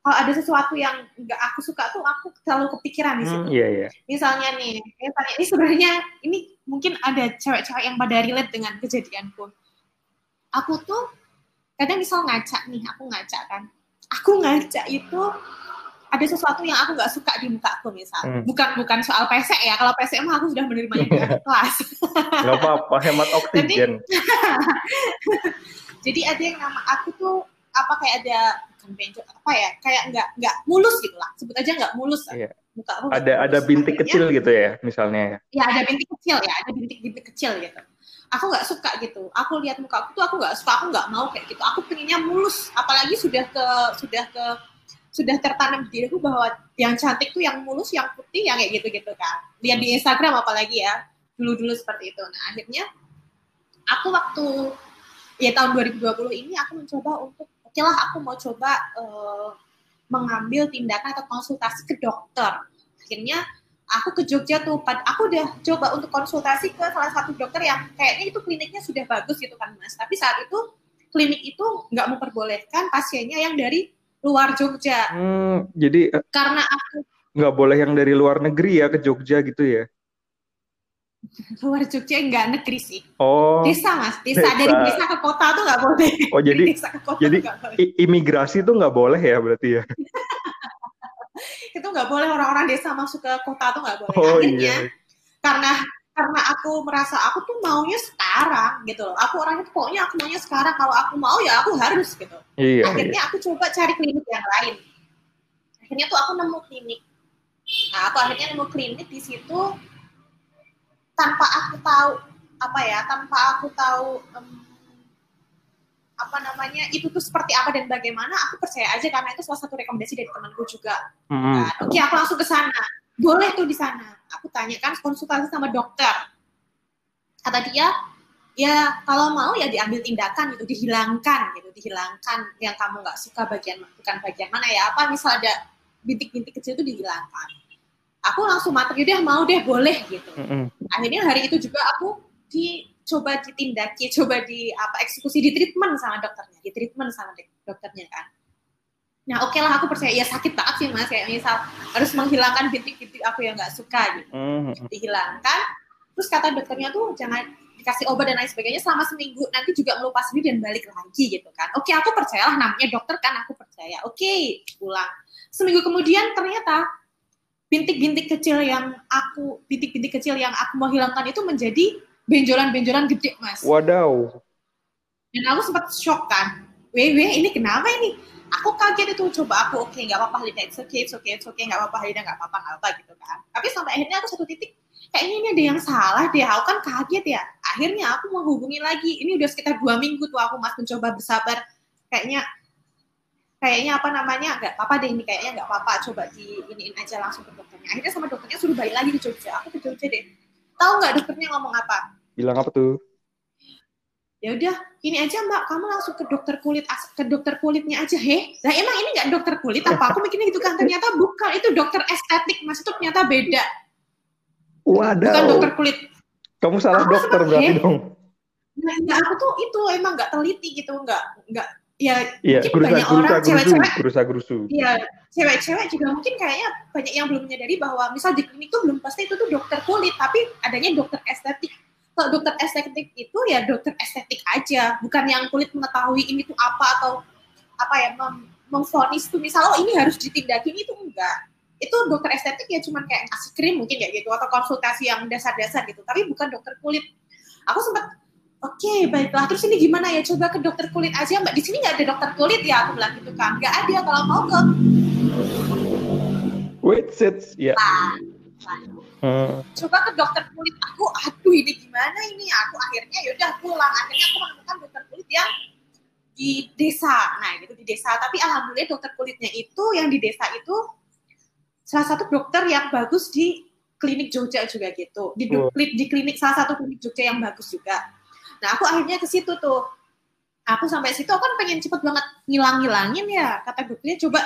kalau ada sesuatu yang nggak aku suka tuh aku terlalu kepikiran di situ. Hmm, iya, iya. Misalnya nih, misalnya ini sebenarnya ini mungkin ada cewek-cewek yang pada relate dengan kejadianku. Aku tuh kadang misal ngaca nih, aku ngaca kan. Aku ngaca itu ada sesuatu yang aku nggak suka di muka aku misal. Hmm. Bukan bukan soal pesek ya. Kalau pesek mah aku sudah menerimanya di kelas. Gak apa-apa, hemat oksigen. Jadi, jadi ada yang nama aku tuh apa kayak ada benjol apa ya kayak nggak nggak mulus gitu lah sebut aja nggak mulus iya. muka aku ada mulus. ada bintik Akhirnya, kecil gitu ya misalnya ya ya ada bintik kecil ya ada bintik-bintik kecil gitu aku nggak suka gitu aku lihat muka aku tuh aku nggak suka aku nggak mau kayak gitu aku pengennya mulus apalagi sudah ke sudah ke sudah tertanam di diriku bahwa yang cantik tuh yang mulus yang putih yang kayak gitu-gitu kan lihat di Instagram apalagi ya dulu-dulu seperti itu nah akhirnya aku waktu ya tahun 2020 ini aku mencoba untuk oke lah aku mau coba uh, mengambil tindakan atau konsultasi ke dokter. Akhirnya aku ke Jogja tuh, aku udah coba untuk konsultasi ke salah satu dokter yang kayaknya itu kliniknya sudah bagus gitu kan mas. Tapi saat itu klinik itu nggak memperbolehkan pasiennya yang dari luar Jogja. Hmm, jadi eh, karena aku nggak boleh yang dari luar negeri ya ke Jogja gitu ya? luar Jogja enggak negeri sih. Oh. Desa mas, desa, desa. dari desa ke kota tuh nggak boleh. Oh jadi desa ke kota jadi imigrasi tuh nggak boleh ya berarti ya? itu nggak boleh orang-orang desa masuk ke kota tuh nggak boleh. Oh, Akhirnya iya. karena karena aku merasa aku tuh maunya sekarang gitu loh. Aku orangnya tuh pokoknya aku maunya sekarang. Kalau aku mau ya aku harus gitu. Iya, Akhirnya iya. aku coba cari klinik yang lain. Akhirnya tuh aku nemu klinik. Nah, aku akhirnya nemu klinik di situ tanpa aku tahu apa ya tanpa aku tahu um, apa namanya itu tuh seperti apa dan bagaimana aku percaya aja karena itu salah satu rekomendasi dari temanku juga mm-hmm. nah, oke aku langsung ke sana boleh tuh di sana. Aku tanyakan konsultasi sama dokter. Kata dia ya kalau mau ya diambil tindakan gitu dihilangkan gitu dihilangkan yang kamu nggak suka bagian bukan bagian mana ya apa misal ada bintik-bintik kecil itu dihilangkan. Aku langsung materi deh mau deh boleh gitu. Akhirnya hari itu juga aku dicoba ditindaki coba di apa eksekusi di treatment sama dokternya di treatment sama dokternya kan nah oke okay lah aku percaya ya sakit banget sih mas kayak misal harus menghilangkan bintik-bintik aku yang nggak suka gitu mm-hmm. dihilangkan terus kata dokternya tuh jangan dikasih obat dan lain sebagainya selama seminggu nanti juga melupas diri dan balik lagi gitu kan oke okay, aku percayalah namanya dokter kan aku percaya oke okay, pulang seminggu kemudian ternyata bintik-bintik kecil yang aku bintik-bintik kecil yang aku mau hilangkan itu menjadi benjolan-benjolan gede mas. Wadaw. Dan aku sempat shock kan. Weh weh ini kenapa ini? Aku kaget itu coba aku oke okay, nggak apa-apa Lida it's okay it's okay it's okay nggak apa-apa Lida nggak apa-apa nggak apa gitu kan. Tapi sampai akhirnya aku satu titik kayaknya ini ada yang salah deh. Aku kan kaget ya. Akhirnya aku menghubungi lagi. Ini udah sekitar dua minggu tuh aku mas mencoba bersabar. Kayaknya kayaknya apa namanya nggak apa-apa deh ini kayaknya nggak apa-apa coba di iniin aja langsung ke dokternya akhirnya sama dokternya suruh balik lagi ke Jogja aku ke Jogja deh tahu nggak dokternya ngomong apa bilang apa tuh ya udah ini aja mbak. Kamu langsung ke dokter kulit ke dokter kulitnya aja he. Lah emang ini nggak dokter kulit? Apa aku mikirnya gitu kan? Ternyata bukan. Itu dokter estetik. Mas itu ternyata beda. Waduh. bukan dokter kulit. Kamu salah aku dokter berarti dong. Nah, nah aku tuh itu emang nggak teliti gitu. Nggak nggak. Ya ya mungkin banyak orang cewek-cewek. iya cewek-cewek juga mungkin kayaknya banyak yang belum menyadari bahwa misal di klinik tuh belum pasti itu tuh dokter kulit tapi adanya dokter estetik kalau dokter estetik itu ya dokter estetik aja. Bukan yang kulit mengetahui ini tuh apa atau apa ya mem memfonis tuh. Misal oh ini harus ditindakin itu enggak. Itu dokter estetik ya cuman kayak ngasih krim mungkin kayak gitu atau konsultasi yang dasar-dasar gitu tapi bukan dokter kulit. Aku sempat oke okay, baiklah. Terus ini gimana ya coba ke dokter kulit aja. Mbak di sini nggak ada dokter kulit ya aku bilang gitu kan. Nggak ada kalau mau ke wait sits ya. Yeah. Hmm. coba ke dokter kulit aku aduh ini gimana ini aku akhirnya yaudah pulang akhirnya aku menemukan dokter kulit yang di desa nah gitu di desa tapi alhamdulillah dokter kulitnya itu yang di desa itu salah satu dokter yang bagus di klinik Jogja juga gitu di, oh. di klinik salah satu klinik Jogja yang bagus juga Nah aku akhirnya ke situ tuh. Aku sampai situ aku kan pengen cepet banget ngilang-ngilangin ya. Kata dokternya coba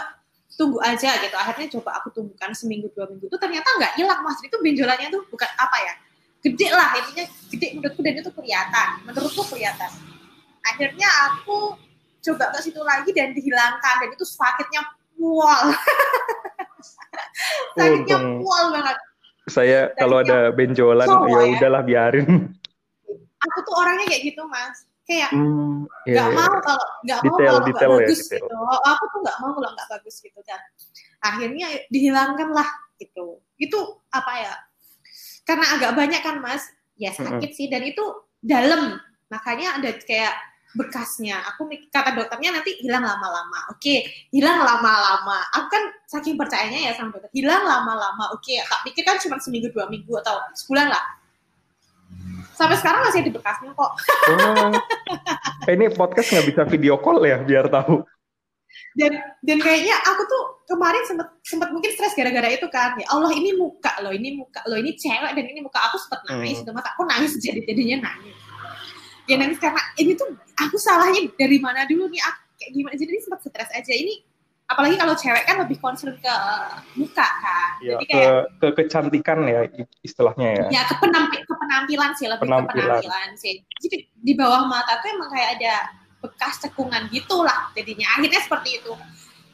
tunggu aja gitu. Akhirnya coba aku tunggukan seminggu dua minggu itu ternyata nggak hilang mas. Itu benjolannya tuh bukan apa ya? Gede lah intinya gede menurutku dan itu kelihatan. Menurutku kelihatan. Akhirnya aku coba ke situ lagi dan dihilangkan. Dan itu sakitnya mual. Sakitnya mual banget. Saya kalau ada benjolan ya, ya. udahlah biarin. Aku tuh orangnya kayak gitu mas kayak hmm, iya, nggak hmm, yeah, mau kalau nggak mau kalau nggak ya, bagus detail. gitu. Aku tuh nggak mau kalau nggak bagus gitu kan. Akhirnya dihilangkan lah gitu. Itu apa ya? Karena agak banyak kan mas? Ya sakit -hmm. sih. Dan itu dalam. Makanya ada kayak bekasnya. Aku kata dokternya nanti hilang lama-lama. Oke hilang lama-lama. Aku kan saking percayanya ya sama dokter hilang lama-lama. Oke tak pikir kan cuma seminggu dua minggu atau sebulan lah sampai sekarang masih ada bekasnya kok. Oh. ini podcast nggak bisa video call ya biar tahu. Dan dan kayaknya aku tuh kemarin sempat sempat mungkin stres gara-gara itu kan. Ya Allah ini muka loh, ini muka loh, ini cewek dan ini muka aku sempat nangis. Hmm. Mas aku nangis jadi jadinya nangis. Ya nangis karena ini tuh aku salahnya dari mana dulu nih aku kayak gimana jadi sempat stres aja ini apalagi kalau cewek kan lebih concern ke muka kan. Ya, Jadi kayak ke, ke kecantikan ya istilahnya ya. Ya ke, penampi, ke penampilan sih lebih penampilan. ke penampilan sih. Jadi di bawah mata tuh emang kayak ada bekas cekungan gitulah jadinya. Akhirnya seperti itu.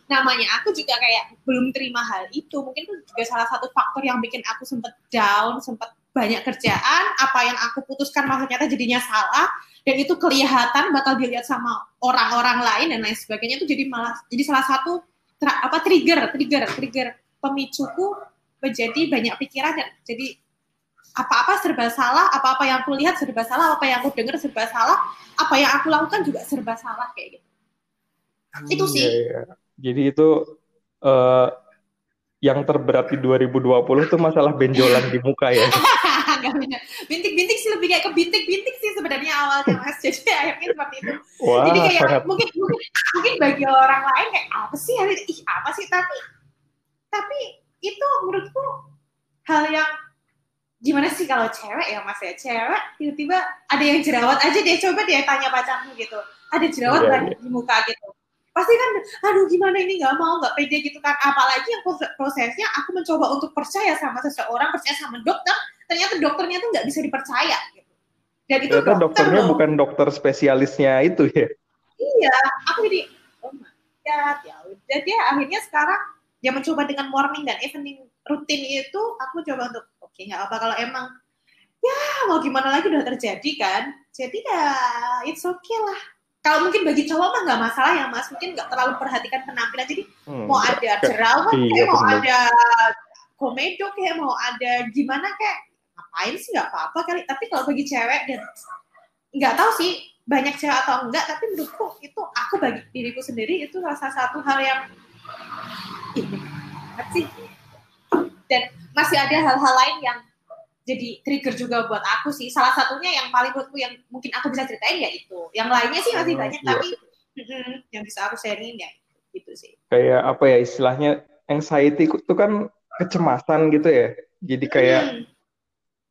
Namanya aku juga kayak belum terima hal itu. Mungkin itu juga salah satu faktor yang bikin aku sempet down, sempet banyak kerjaan, apa yang aku putuskan maksudnya jadinya salah, dan itu kelihatan bakal dilihat sama orang-orang lain dan lain sebagainya itu jadi malah jadi salah satu tra, apa trigger trigger trigger pemicuku menjadi banyak pikiran dan jadi apa-apa serba salah apa-apa yang aku lihat serba salah apa yang aku dengar serba salah apa yang aku lakukan juga serba salah kayak gitu. Hmm, itu sih. iya, iya. jadi itu uh, yang terberat di 2020 tuh masalah benjolan di muka ya bintik-bintik sih lebih kayak ke bintik-bintik sih sebenarnya awalnya mas. Jadi akhirnya seperti itu. Wah, jadi kayak sangat... mungkin mungkin mungkin bagi orang lain kayak apa sih ih apa sih? Tapi tapi itu menurutku hal yang gimana sih kalau cewek ya mas ya? Cewek tiba-tiba ada yang jerawat aja deh coba dia tanya pacarmu gitu. Ada jerawat yeah, yeah. di muka gitu? Pasti kan aduh gimana ini? Nggak mau nggak pede gitu kan. Apalagi yang prosesnya aku mencoba untuk percaya sama seseorang percaya sama dokter ternyata dokternya tuh nggak bisa dipercaya gitu. Dan itu ternyata dokter dokternya loh. bukan dokter spesialisnya itu ya? Iya aku jadi oh my god ya udah. Dia akhirnya sekarang dia mencoba dengan morning dan evening rutin itu aku coba untuk oke okay, nggak apa kalau emang ya mau gimana lagi udah terjadi kan? Jadi ya it's okay lah. Kalau mungkin bagi cowok mah nggak masalah ya mas. Mungkin nggak terlalu perhatikan penampilan. Jadi hmm, mau ada jerawat iya, kayak mau ada komedo kayak mau ada gimana kayak ngapain sih nggak apa-apa kali tapi kalau bagi cewek dan nggak tahu sih banyak cewek atau enggak tapi menurutku itu aku bagi diriku sendiri itu salah satu hal yang ini sih dan masih ada hal-hal lain yang jadi trigger juga buat aku sih. Salah satunya yang paling menurutku yang mungkin aku bisa ceritain ya itu. Yang lainnya sih masih hmm, banyak, iya. tapi yang bisa aku sharing ya gitu sih. Kayak apa ya istilahnya anxiety itu kan kecemasan gitu ya. Jadi kayak hmm.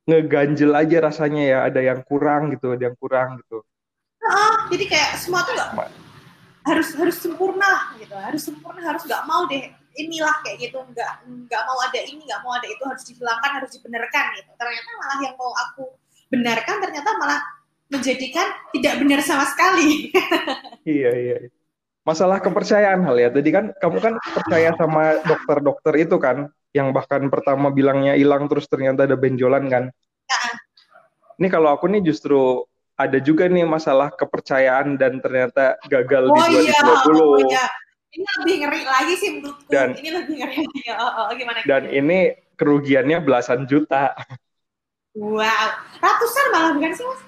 Ngeganjel aja rasanya ya. Ada yang kurang gitu, ada yang kurang gitu. Nah, jadi kayak semua tuh gak, harus harus sempurna gitu. Harus sempurna, harus nggak mau deh inilah kayak gitu nggak nggak mau ada ini nggak mau ada itu harus dihilangkan harus dibenarkan gitu ternyata malah yang mau aku benarkan ternyata malah menjadikan tidak benar sama sekali iya iya masalah kepercayaan hal ya tadi kan kamu kan percaya sama dokter-dokter itu kan yang bahkan pertama bilangnya hilang terus ternyata ada benjolan kan ya. ini kalau aku nih justru ada juga nih masalah kepercayaan dan ternyata gagal oh, di 2020 iya, oh, iya ini lebih ngeri lagi sih menurutku. Dan, ini lebih ngeri lagi. Oh, oh, gimana? Dan ini kerugiannya belasan juta. Wow, ratusan malah bukan sih mas?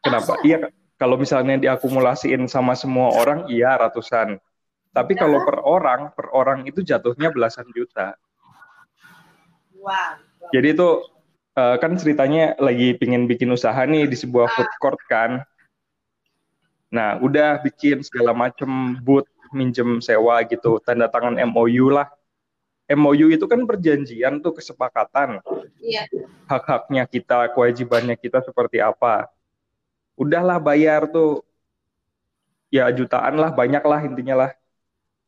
Kenapa? Iya, kalau misalnya diakumulasiin sama semua orang, iya ratusan. Tapi ya. kalau per orang, per orang itu jatuhnya belasan juta. Jadi itu uh, kan ceritanya lagi pingin bikin usaha nih di sebuah ah. food court kan. Nah, udah bikin segala macam booth minjem sewa gitu, tanda tangan MOU lah. MOU itu kan perjanjian tuh kesepakatan. Iya. Hak-haknya kita, kewajibannya kita seperti apa. Udahlah bayar tuh ya jutaan lah, banyak lah intinya lah.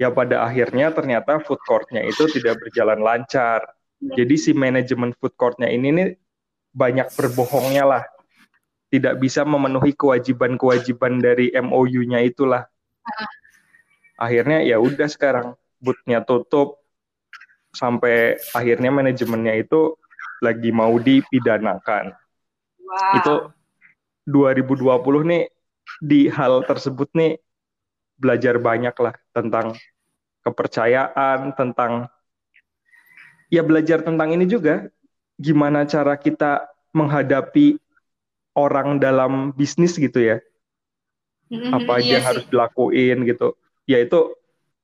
ya pada akhirnya ternyata food courtnya itu tidak berjalan lancar. Jadi si manajemen food courtnya ini nih banyak berbohongnya lah. Tidak bisa memenuhi kewajiban-kewajiban dari MOU-nya itulah. Akhirnya ya udah sekarang bootnya tutup sampai akhirnya manajemennya itu lagi mau dipidanakan. Wow. Itu 2020 nih di hal tersebut nih belajar banyak lah tentang kepercayaan, tentang ya belajar tentang ini juga gimana cara kita menghadapi orang dalam bisnis gitu ya. Mm-hmm, Apa aja iya harus dilakuin gitu. Ya itu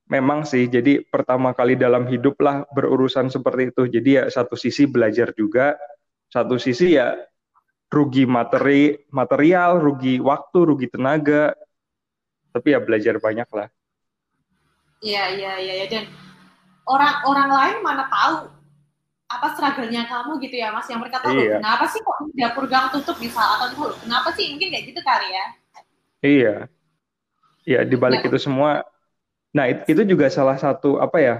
memang sih jadi pertama kali dalam hidup lah berurusan seperti itu. Jadi ya satu sisi belajar juga, satu sisi ya rugi materi material, rugi waktu, rugi tenaga. Tapi ya belajar banyak lah. Iya, iya, iya, ya. dan orang-orang lain mana tahu apa struggle-nya kamu gitu ya Mas? Yang mereka tahu iya. kenapa sih kok dapur gang tutup di saat itu kenapa sih? Mungkin kayak gitu kali ya. Iya. Iya di balik ya. itu semua. Nah itu, itu juga salah satu apa ya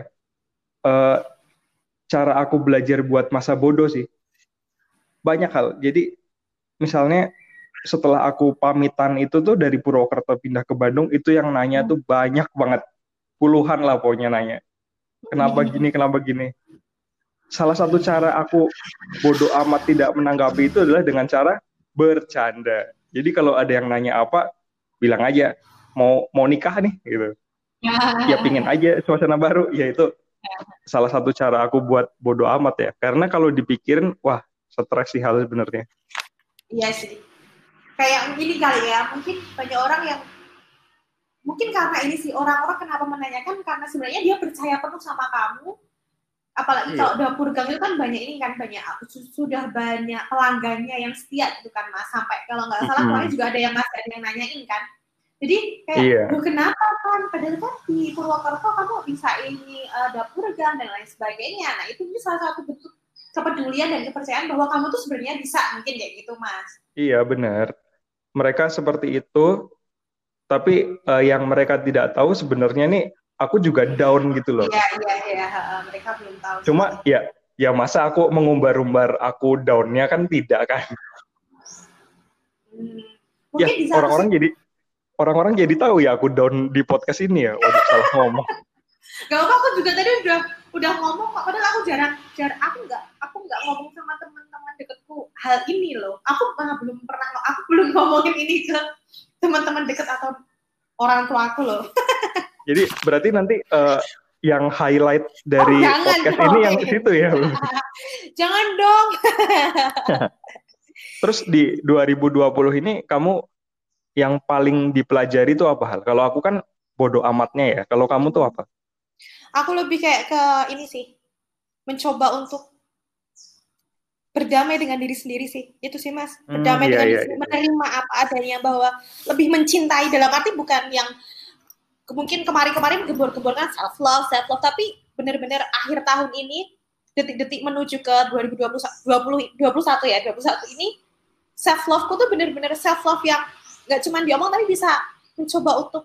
uh, cara aku belajar buat masa bodoh sih. Banyak hal. Jadi misalnya setelah aku pamitan itu tuh dari Purwokerto pindah ke Bandung itu yang nanya hmm. tuh banyak banget. Puluhan lah pokoknya nanya. Kenapa gini kenapa gini salah satu cara aku bodoh amat tidak menanggapi itu adalah dengan cara bercanda. Jadi kalau ada yang nanya apa bilang aja mau mau nikah nih gitu. Ya pingin aja suasana baru. Ya itu salah satu cara aku buat bodoh amat ya. Karena kalau dipikirin wah stres sih hal sebenarnya. Iya sih. Kayak ini kali ya mungkin banyak orang yang mungkin karena ini sih orang-orang kenapa menanyakan? Karena sebenarnya dia percaya penuh sama kamu apalagi iya. kalau dapur gang itu kan banyak ini kan banyak sudah banyak pelanggannya yang setia gitu kan mas sampai kalau nggak salah mm -hmm. juga ada yang masih ada yang nanyain kan jadi kayak iya. kenapa kan padahal kan di Purwokerto kamu bisa ini uh, dapur gang dan lain sebagainya nah itu ini salah satu bentuk kepedulian dan kepercayaan bahwa kamu tuh sebenarnya bisa mungkin kayak gitu mas iya benar mereka seperti itu tapi uh, yang mereka tidak tahu sebenarnya nih aku juga down gitu loh. Iya iya iya mereka belum tahu. Cuma ya ya masa aku mengumbar-umbar aku downnya kan tidak kan. Hmm. Ya orang-orang jadi orang-orang jadi tahu ya aku down di podcast ini ya. Waduh salah ngomong. Gak apa aku juga tadi udah udah ngomong kok padahal aku jarang jarang aku nggak aku nggak ngomong sama teman-teman deketku hal ini loh. Aku uh, belum pernah aku belum ngomongin ini ke teman-teman dekat atau orang tua aku loh. Jadi berarti nanti uh, yang highlight dari oh, podcast dong. ini yang situ ya. jangan dong. Terus di 2020 ini kamu yang paling dipelajari itu apa hal? Kalau aku kan bodoh amatnya ya. Kalau kamu tuh apa? Aku lebih kayak ke ini sih. Mencoba untuk berdamai dengan diri sendiri sih itu sih mas hmm, berdamai hmm, iya, dengan iya, diri iya. menerima apa adanya bahwa lebih mencintai dalam arti bukan yang mungkin kemarin-kemarin gembor-gembor kan self love self love tapi benar-benar akhir tahun ini detik-detik menuju ke 2020 20, 21 ya 21 ini self loveku tuh benar-benar self love yang nggak cuma diomong tapi bisa mencoba untuk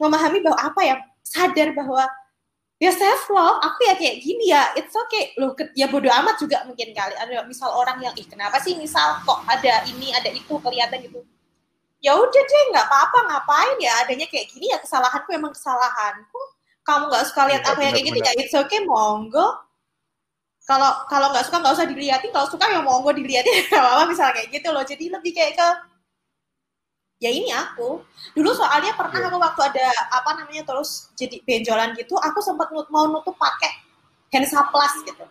memahami bahwa apa ya sadar bahwa ya self love aku ya kayak gini ya. It's okay. Loh ya bodoh amat juga mungkin kali. Ada misal orang yang ih kenapa sih misal kok ada ini ada itu kelihatan gitu? Ya udah deh nggak apa-apa. Ngapain ya adanya kayak gini ya? Kesalahanku emang kesalahanku. Kamu nggak suka lihat ya, aku yang kayak gini ya? It's okay monggo. Kalau kalau nggak suka nggak usah dilihatin. Kalau suka ya monggo dilihatin. Apa apa misalnya kayak gitu loh. Jadi lebih kayak ke ya ini aku. Dulu soalnya pernah yeah. aku waktu ada apa namanya terus jadi benjolan gitu aku sempat nut, mau nutup pakai plus gitu.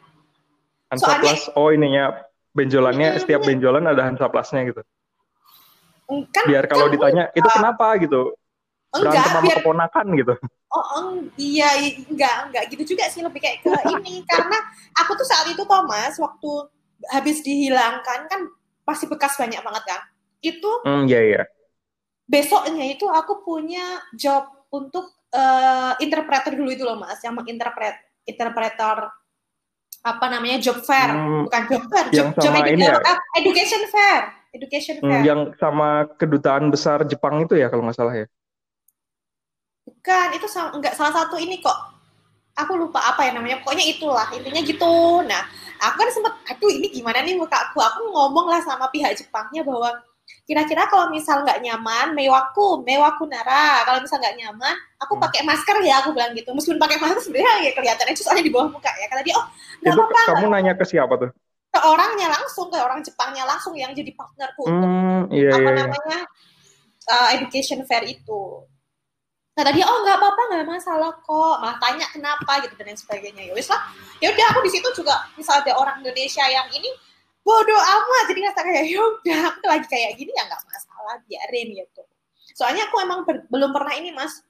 Hansaplas oh ininya benjolannya hmm, setiap benjolan ada Hansaplasnya gitu. Kan, biar kalau kan ditanya enggak. itu kenapa? gitu. Berantem sama biar, keponakan gitu. Oh eng, iya enggak enggak. Gitu juga sih lebih kayak ke ini. Karena aku tuh saat itu Thomas waktu habis dihilangkan kan pasti bekas banyak banget kan? Itu mm, iya iya besoknya itu aku punya job untuk uh, interpreter dulu itu loh mas yang menginterpret interpreter apa namanya job fair. Hmm, bukan job fair job, sama job ya? education fair education hmm, fair. yang sama kedutaan besar Jepang itu ya kalau nggak salah ya? Bukan itu enggak salah satu ini kok. Aku lupa apa ya namanya pokoknya itulah intinya gitu. Nah aku kan sempet aduh ini gimana nih muka aku aku ngomong lah sama pihak Jepangnya bahwa kira-kira kalau misal nggak nyaman mewaku mewaku nara. Kalau misal nggak nyaman aku hmm. pakai masker ya aku bilang gitu. Meskipun pakai masker sebenarnya ya kelihatannya soalnya di bawah muka ya. Kata dia oh nggak apa-apa kamu nanya ke siapa tuh? Ke orangnya langsung ke orang Jepangnya langsung yang jadi partnerku hmm, untuk iya, apa iya. iya. namanya uh, education fair itu. Kata dia oh nggak apa-apa nggak masalah kok. Malah tanya kenapa? gitu dan lain sebagainya. Ya wis lah. Ya udah aku di situ juga misal ada orang Indonesia yang ini bodoh amat jadi ngerasa kayak ya udah aku lagi kayak gini ya nggak masalah biarin gitu. Soalnya aku emang belum pernah ini mas.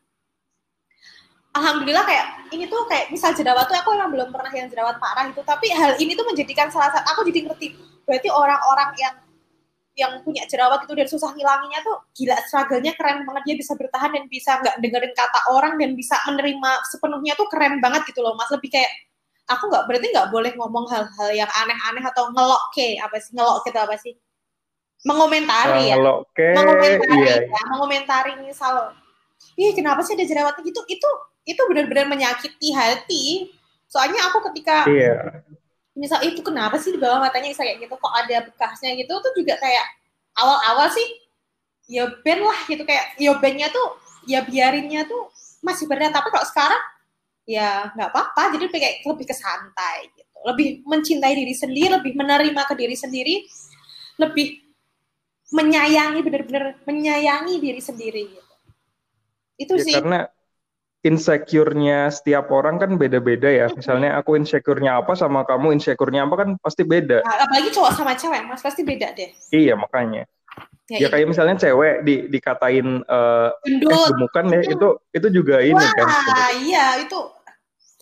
Alhamdulillah kayak ini tuh kayak misal jerawat tuh aku emang belum pernah yang jerawat parah itu tapi hal ini tuh menjadikan salah satu aku jadi ngerti. Berarti orang-orang yang yang punya jerawat itu dan susah ngilanginnya tuh gila struggle-nya keren banget. Dia bisa bertahan dan bisa nggak dengerin kata orang dan bisa menerima sepenuhnya tuh keren banget gitu loh mas. Lebih kayak aku nggak berarti nggak boleh ngomong hal-hal yang aneh-aneh atau ngelok ke apa sih? Ngelok gitu apa sih? Mengomentari ya? Ke, mengomentari iya. ya? Mengomentari misal ih kenapa sih ada jerawatnya? Gitu itu itu benar-benar menyakiti hati. Soalnya aku ketika iya. misal itu kenapa sih di bawah matanya? Kayak gitu kok ada bekasnya? Gitu tuh juga kayak awal-awal sih ya ben lah gitu. Kayak ya bennya tuh ya biarinnya tuh masih berat. Tapi kalau sekarang ya nggak apa-apa jadi kayak lebih ke santai gitu lebih mencintai diri sendiri lebih menerima ke diri sendiri lebih menyayangi benar-benar menyayangi diri sendiri gitu itu ya, sih karena insecure-nya setiap orang kan beda-beda ya. Misalnya aku insecure-nya apa sama kamu insecure-nya apa kan pasti beda. Nah, apalagi cowok sama cewek, Mas pasti beda deh. Iya, makanya. Ya, ya kayak misalnya cewek di dikatain uh, eh gemukan ya, itu itu juga ini wah, kan. iya, itu.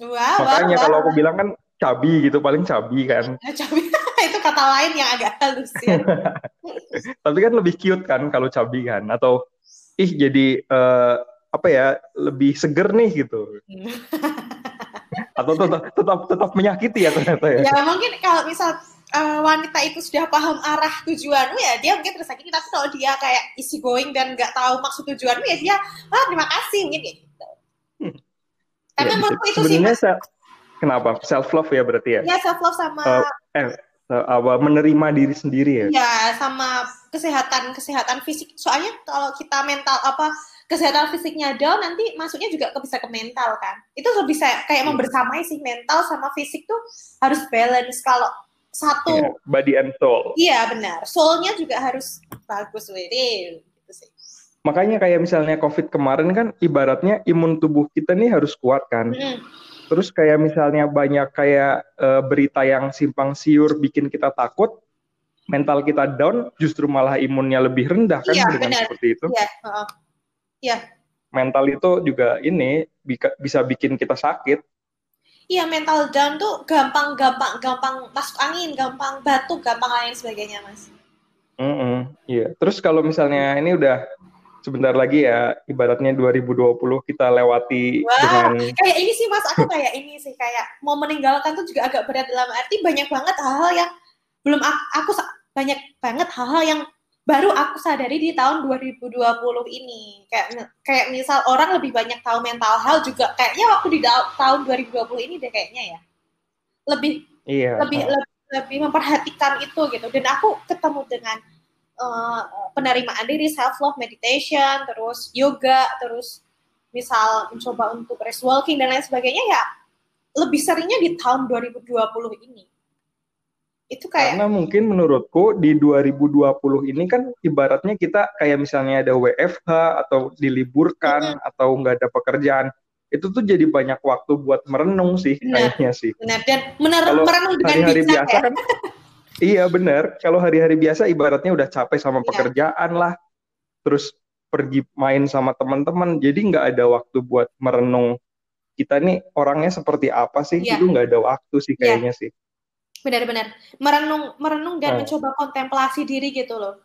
Wah, makanya wah, kalau aku bilang kan cabi gitu, paling cabi kan. Ya, cabi itu kata lain yang agak halus ya. Tapi kan lebih cute kan kalau cabi kan atau ih jadi uh, apa ya lebih seger nih gitu atau tetap tetap tetap menyakiti ya ternyata ya ya mungkin kalau misal uh, wanita itu sudah paham arah tujuanmu ya dia mungkin tersakiti tapi kalau dia kayak isi going dan nggak tahu maksud tujuanmu ya dia ah terima kasih mungkin gitu hmm. Tapi ya, menurutku itu sih kenapa? Self love ya berarti ya? Ya self love sama uh, eh apa menerima diri sendiri ya? Ya sama kesehatan kesehatan fisik. Soalnya kalau kita mental apa kesehatan fisiknya down nanti masuknya juga ke bisa ke mental kan? Itu lebih saya kayak hmm. membersamai sih mental sama fisik tuh harus balance. Kalau satu yeah, body and soul. Iya benar. Soulnya juga harus bagus sih makanya kayak misalnya covid kemarin kan ibaratnya imun tubuh kita nih harus kuat kan hmm. terus kayak misalnya banyak kayak uh, berita yang simpang siur bikin kita takut mental kita down justru malah imunnya lebih rendah kan iya, dengan benar. seperti itu iya, uh Iya. Mental itu juga ini bisa bikin kita sakit. Iya, mental down tuh gampang gampang gampang masuk angin, gampang batuk, gampang lain sebagainya, Mas. Mm -hmm, iya. Terus kalau misalnya ini udah sebentar lagi ya ibaratnya 2020 kita lewati Wah, dengan kayak ini sih Mas, aku kayak ini sih kayak mau meninggalkan tuh juga agak berat dalam arti banyak banget hal-hal yang belum aku, aku banyak banget hal-hal yang baru aku sadari di tahun 2020 ini. Kayak kayak misal orang lebih banyak tahu mental health juga. Kayaknya waktu di tahun 2020 ini deh kayaknya ya. Lebih iya. lebih lebih, lebih memperhatikan itu gitu. Dan aku ketemu dengan uh, penerimaan diri self love meditation terus yoga terus misal mencoba untuk rest walking dan lain sebagainya ya lebih seringnya di tahun 2020 ini itu kayak karena mungkin menurutku di 2020 ini kan ibaratnya kita kayak misalnya ada WFH atau diliburkan mm-hmm. atau nggak ada pekerjaan itu tuh jadi banyak waktu buat merenung sih benar, kayaknya sih benar dan benar merenung dengan hari-hari biasa ya? kan iya benar. Kalau hari-hari biasa ibaratnya udah capek sama iya. pekerjaan lah terus pergi main sama teman-teman jadi nggak ada waktu buat merenung. Kita nih orangnya seperti apa sih? Iya. itu nggak ada waktu sih iya. kayaknya sih. Benar-benar. Merenung merenung dan oh. mencoba kontemplasi diri gitu loh.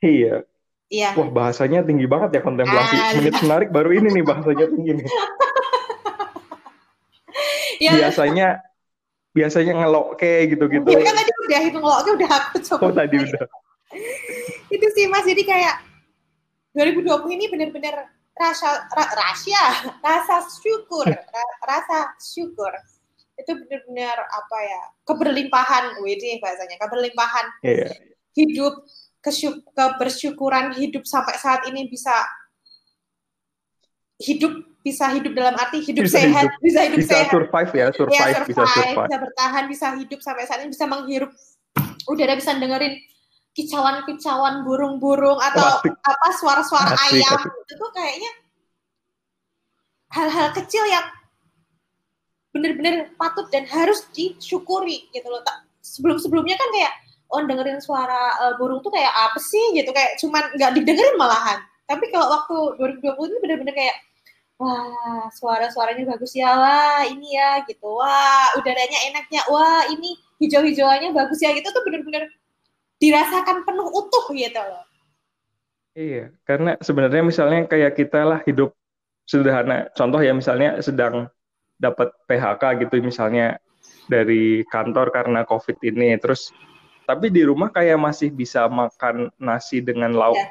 Iya. Iya. Wah bahasanya tinggi banget ya kontemplasi. Ah, menit menarik baru ini nih bahasanya tinggi nih. Ya. biasanya biasanya ngelok kayak gitu-gitu. Ya, kan tadi udah itu ngeloknya udah aku coba. Oh tadi udah. Itu sih mas. Jadi kayak 2020 ini benar-benar rasa ra, rahasia rasa syukur ra, rasa syukur. Itu benar-benar apa ya keberlimpahan WD bahasanya keberlimpahan yeah. hidup kesyuk, kebersyukuran hidup sampai saat ini bisa hidup bisa hidup dalam arti hidup bisa sehat hidup, bisa hidup bisa sehat survive ya survive, ya, survive bisa survive bisa bertahan bisa hidup sampai saat ini bisa menghirup udara bisa dengerin kicauan-kicauan burung-burung atau asik. apa suara-suara ayam asik. itu kayaknya hal-hal kecil yang benar-benar patut dan harus disyukuri gitu loh. Sebelum-sebelumnya kan kayak oh dengerin suara uh, burung tuh kayak apa sih gitu kayak cuman nggak didengerin malahan. Tapi kalau waktu 2020 ini benar-benar kayak wah suara-suaranya bagus ya wah ini ya gitu wah udaranya enaknya wah ini hijau-hijauannya bagus ya gitu tuh benar-benar dirasakan penuh utuh gitu loh. Iya, karena sebenarnya misalnya kayak kita lah hidup sederhana. Contoh ya misalnya sedang dapat PHK gitu misalnya dari kantor karena COVID ini. Terus tapi di rumah kayak masih bisa makan nasi dengan lauk ya.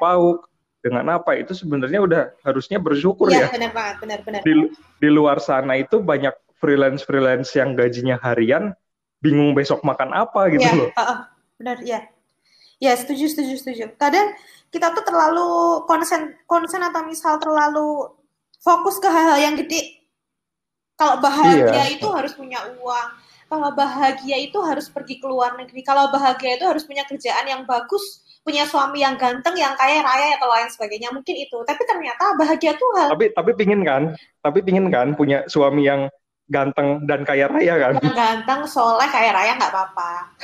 Dengan apa itu sebenarnya udah harusnya bersyukur ya. ya. benar banget, benar benar. Di, di luar sana itu banyak freelance freelance yang gajinya harian, bingung besok makan apa gitu ya, loh. Uh, benar ya. Ya setuju setuju setuju. Kadang kita tuh terlalu konsen konsen atau misal terlalu fokus ke hal-hal yang gede kalau bahagia iya. itu harus punya uang. Kalau bahagia itu harus pergi ke luar negeri. Kalau bahagia itu harus punya kerjaan yang bagus, punya suami yang ganteng, yang kaya raya atau lain sebagainya. Mungkin itu. Tapi ternyata bahagia tuh hal. Tapi tapi pingin kan? Tapi pingin kan punya suami yang ganteng dan kaya raya kan? Yang ganteng, soleh, kaya raya nggak apa-apa.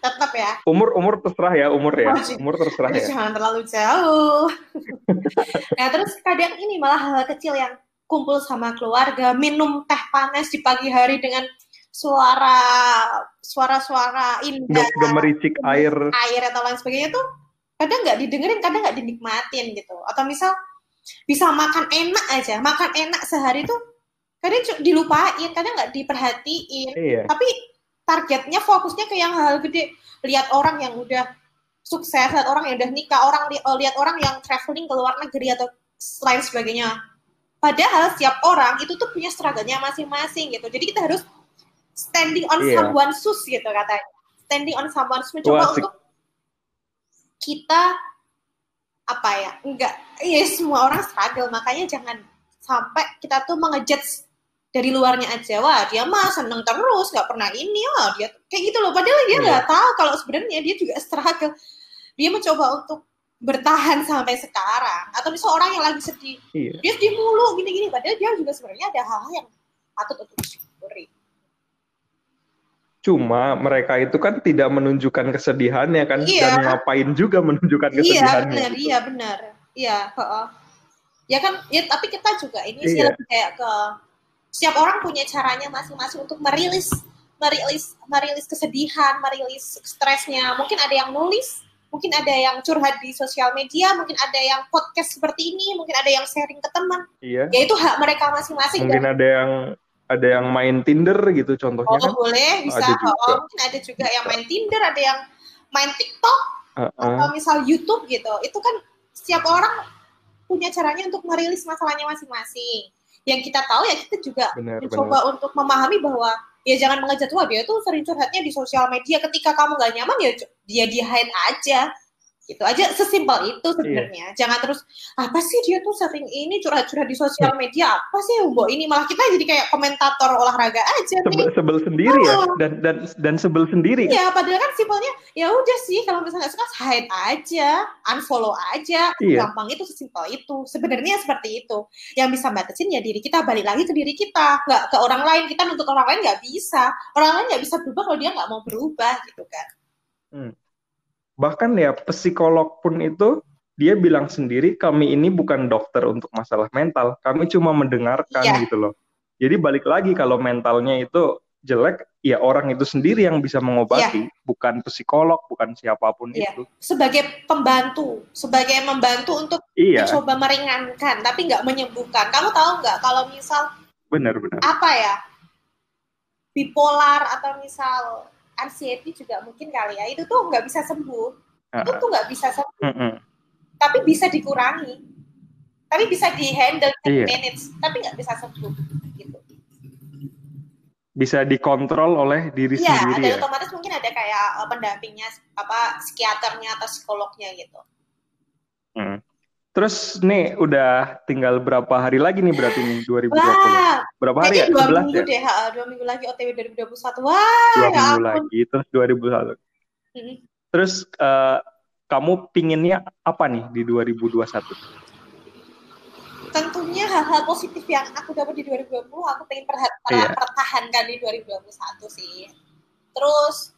tetap ya. Umur umur terserah ya umur ya. Umur terserah ya. Jangan terlalu jauh. nah terus kadang ini malah hal, -hal kecil yang kumpul sama keluarga, minum teh panas di pagi hari dengan suara suara-suara indah, gemericik air, air atau lain sebagainya tuh kadang nggak didengerin, kadang nggak dinikmatin gitu. Atau misal bisa makan enak aja, makan enak sehari tuh kadang dilupain, kadang nggak diperhatiin. Iya. Tapi targetnya fokusnya ke yang hal gede. Lihat orang yang udah sukses, lihat orang yang udah nikah, orang lihat orang yang traveling ke luar negeri atau lain sebagainya Padahal setiap orang itu tuh punya struggle-nya masing-masing gitu. Jadi kita harus standing on yeah. someone's shoes gitu katanya. Standing on someone's shoes mencoba Wah, untuk kita apa ya? Enggak, ya semua orang struggle. Makanya jangan sampai kita tuh mengejudge dari luarnya aja. Wah, dia mah seneng terus, nggak pernah ini. Wah, dia kayak gitu loh. Padahal dia iya. nggak yeah. tahu kalau sebenarnya dia juga struggle. Dia mencoba untuk bertahan sampai sekarang atau misalnya orang yang lagi sedih iya. dia sedih mulu gini-gini padahal dia juga sebenarnya ada hal-hal yang patut untuk cuma mereka itu kan tidak menunjukkan kesedihannya kan iya. dan ngapain juga menunjukkan iya, kesedihannya iya benar iya benar iya uh, ya kan ya tapi kita juga ini sih iya. lebih kayak ke setiap orang punya caranya masing-masing untuk merilis merilis merilis kesedihan merilis stresnya mungkin ada yang nulis mungkin ada yang curhat di sosial media, mungkin ada yang podcast seperti ini, mungkin ada yang sharing ke teman. Iya. Ya itu hak mereka masing-masing. Mungkin dan, ada yang ada yang main Tinder gitu contohnya oh, kan. boleh, bisa. Ada juga. Oh, mungkin ada juga yang main Tinder, ada yang main TikTok uh -uh. atau misal YouTube gitu. Itu kan setiap orang punya caranya untuk merilis masalahnya masing-masing. Yang kita tahu ya kita juga benar, mencoba benar. untuk memahami bahwa ya jangan mengejat wah dia tuh sering curhatnya di sosial media ketika kamu gak nyaman ya dia di hide aja gitu aja sesimpel itu iya. sebenarnya. Iya. jangan terus apa sih dia tuh sering ini curhat-curhat di sosial media? Apa sih umbo ini? Malah kita jadi kayak komentator olahraga aja sebel, nih. sebel sendiri oh. ya dan dan dan sebel sendiri. Ya padahal kan simpelnya ya udah sih kalau misalnya nggak suka hide aja unfollow aja. Iya. gampang itu sesimpel itu. Sebenarnya seperti itu. Yang bisa batasin ya diri kita balik lagi ke diri kita. Nggak ke orang lain. Kita untuk orang lain nggak bisa. Orang lain nggak bisa berubah kalau dia nggak mau berubah gitu kan. Hmm bahkan ya psikolog pun itu dia bilang sendiri kami ini bukan dokter untuk masalah mental kami cuma mendengarkan yeah. gitu loh jadi balik lagi kalau mentalnya itu jelek ya orang itu sendiri yang bisa mengobati yeah. bukan psikolog bukan siapa pun yeah. itu sebagai pembantu sebagai membantu untuk yeah. mencoba meringankan tapi nggak menyembuhkan kamu tahu nggak kalau misal benar-benar apa ya bipolar atau misal anxiety juga mungkin kali ya itu tuh nggak bisa sembuh uh, itu tuh nggak bisa sembuh uh, uh. tapi bisa dikurangi tapi bisa dihandle Iya. manage tapi nggak bisa sembuh gitu Bisa dikontrol oleh diri Iya, sendiri dan ya. otomatis mungkin ada kayak eh, pendampingnya apa psikiaternya atau psikolognya gitu. Hmm. Terus nih udah tinggal berapa hari lagi nih berarti nih 2020? Wah, Berapa hari ya? dua 11 minggu ya? deh, ha, dua minggu lagi OTW 2021. Wah, Dua ya minggu ampun. lagi terus 2021. Mm-mm. Terus eh, kamu pinginnya apa nih di 2021? Tentunya hal-hal positif yang aku dapat di 2020, aku pengen perha- per- Iya. pertahankan di 2021 sih. Terus,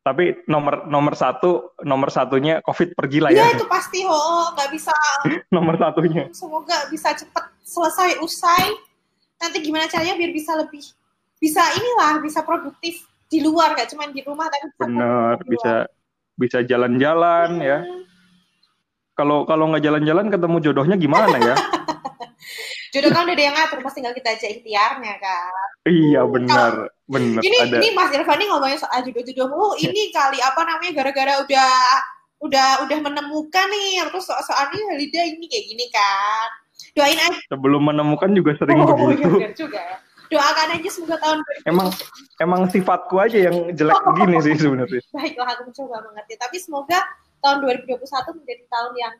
Tapi nomor nomor satu nomor satunya COVID pergi lah ya ya. itu pasti, oh nggak bisa. nomor satunya. Semoga bisa cepat selesai, usai. Nanti gimana caranya biar bisa lebih, bisa inilah, bisa produktif di luar, gak cuma di rumah, tapi di bisa bisa jalan-jalan ya. Hmm. Kalau kalau nggak jalan-jalan ketemu jodohnya gimana ya? Jodoh kan udah ada yang ngatur, mas tinggal kita aja ikhtiarnya kan. iya benar, benar Ini ada. ini Mas Irfan nih ngomongin soal jodoh-jodoh, oh ini kali apa namanya gara-gara udah udah udah menemukan nih, terus soal-soalnya Halida ini kayak gini kan. Doain aja. Sebelum menemukan juga sering oh, begitu. iya benar juga ya. Doakan aja semoga tahun 2020 Emang emang sifatku aja yang jelek begini sih sebenarnya. baiklah aku mencoba mengerti. Tapi semoga tahun 2021 menjadi tahun yang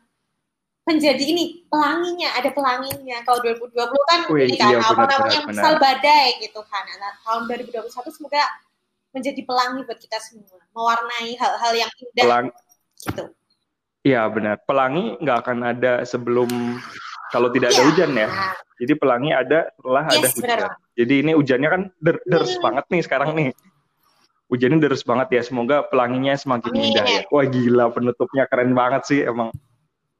menjadi ini pelanginya, ada pelanginya. Kalau 2020 kan Wih, ini kan iya, apa benar, namanya benar, misal badai gitu kan. Nah, tahun 2021 semoga menjadi pelangi buat kita semua, mewarnai hal-hal yang indah Pelang, gitu. iya benar. Pelangi nggak akan ada sebelum kalau tidak ada Iya. hujan ya. Jadi pelangi ada setelah ada Yes, benar, hujan. Jadi ini hujannya kan der- deres Hmm. banget nih sekarang nih. Hujannya deres banget ya. Semoga pelanginya semakin Amin. indah ya. Wah gila penutupnya keren banget sih emang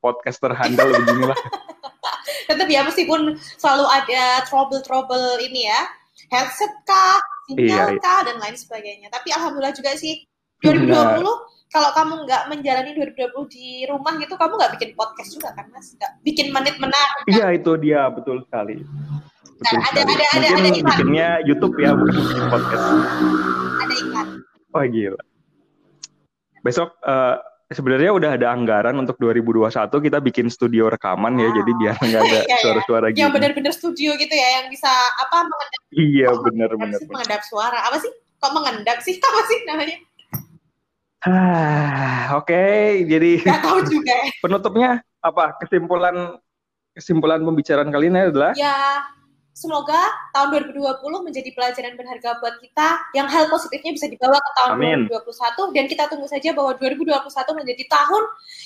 podcaster handal beginilah. tetap ya meskipun selalu ada trouble-trouble ini ya, headset kah, sinyal Iya, iya. kah dan lain sebagainya. Tapi alhamdulillah juga sih 2020 kalau kamu nggak menjalani 2020 di rumah gitu, kamu nggak bikin podcast juga kan mas? Nggak bikin menit menarik. kan? Iya itu dia betul sekali. Betul Nah, ada- sekali. ada- ada- Mungkin ada iklan. bikinnya YouTube ya bukan bikin podcast. Ada iklan. Wah gila. Besok eh, sebenarnya udah ada anggaran untuk 2021 kita bikin studio rekaman ya, Wow. jadi biar nggak ada Iya, iya. suara-suara gini. Yang benar-benar studio gitu ya, yang bisa apa mengendap, Iya Oh, benar apa benar. sih, benar. mengendap suara. Apa sih? Kok mengendap sih? Apa sih namanya? Ah, Oke, jadi Gak tahu juga ya. penutupnya apa? Kesimpulan kesimpulan pembicaraan kali ini adalah ya semoga tahun 2020 menjadi pelajaran berharga buat kita yang hal positifnya bisa dibawa ke tahun Amin. 2021 dan kita tunggu saja bahwa 2021 menjadi tahun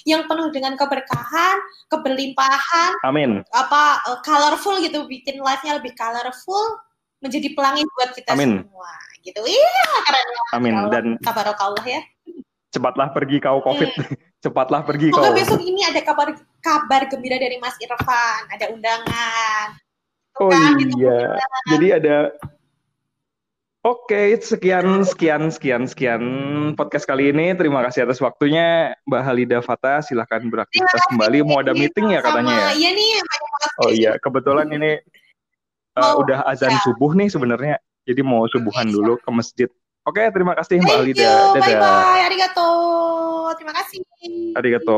yang penuh dengan keberkahan, keberlimpahan, amin. apa eh, colorful gitu bikin life-nya lebih colorful menjadi pelangi buat kita Amin. semua gitu. Iya, keren banget. Amin Allah. dan Tabarokallah ya. cepatlah pergi kau Covid. Cepatlah pergi Semoga kau. besok ini ada kabar kabar gembira dari Mas Irfan, ada undangan. Oh Kan, gitu. iya. Jadi ada Oke, sekian sekian sekian sekian podcast kali ini. Terima kasih atas waktunya Mbak Halida Fata. Silahkan beraktivitas kembali. Mau ada meeting ya katanya ya? Iya nih, Oh iya, kebetulan ini uh, Mau- udah azan ya. subuh nih sebenarnya. Jadi mau subuhan dulu ke masjid. Oke, terima kasih Mbak Halida. Dadah. bye bye, arigato. Terima kasih. Arigato.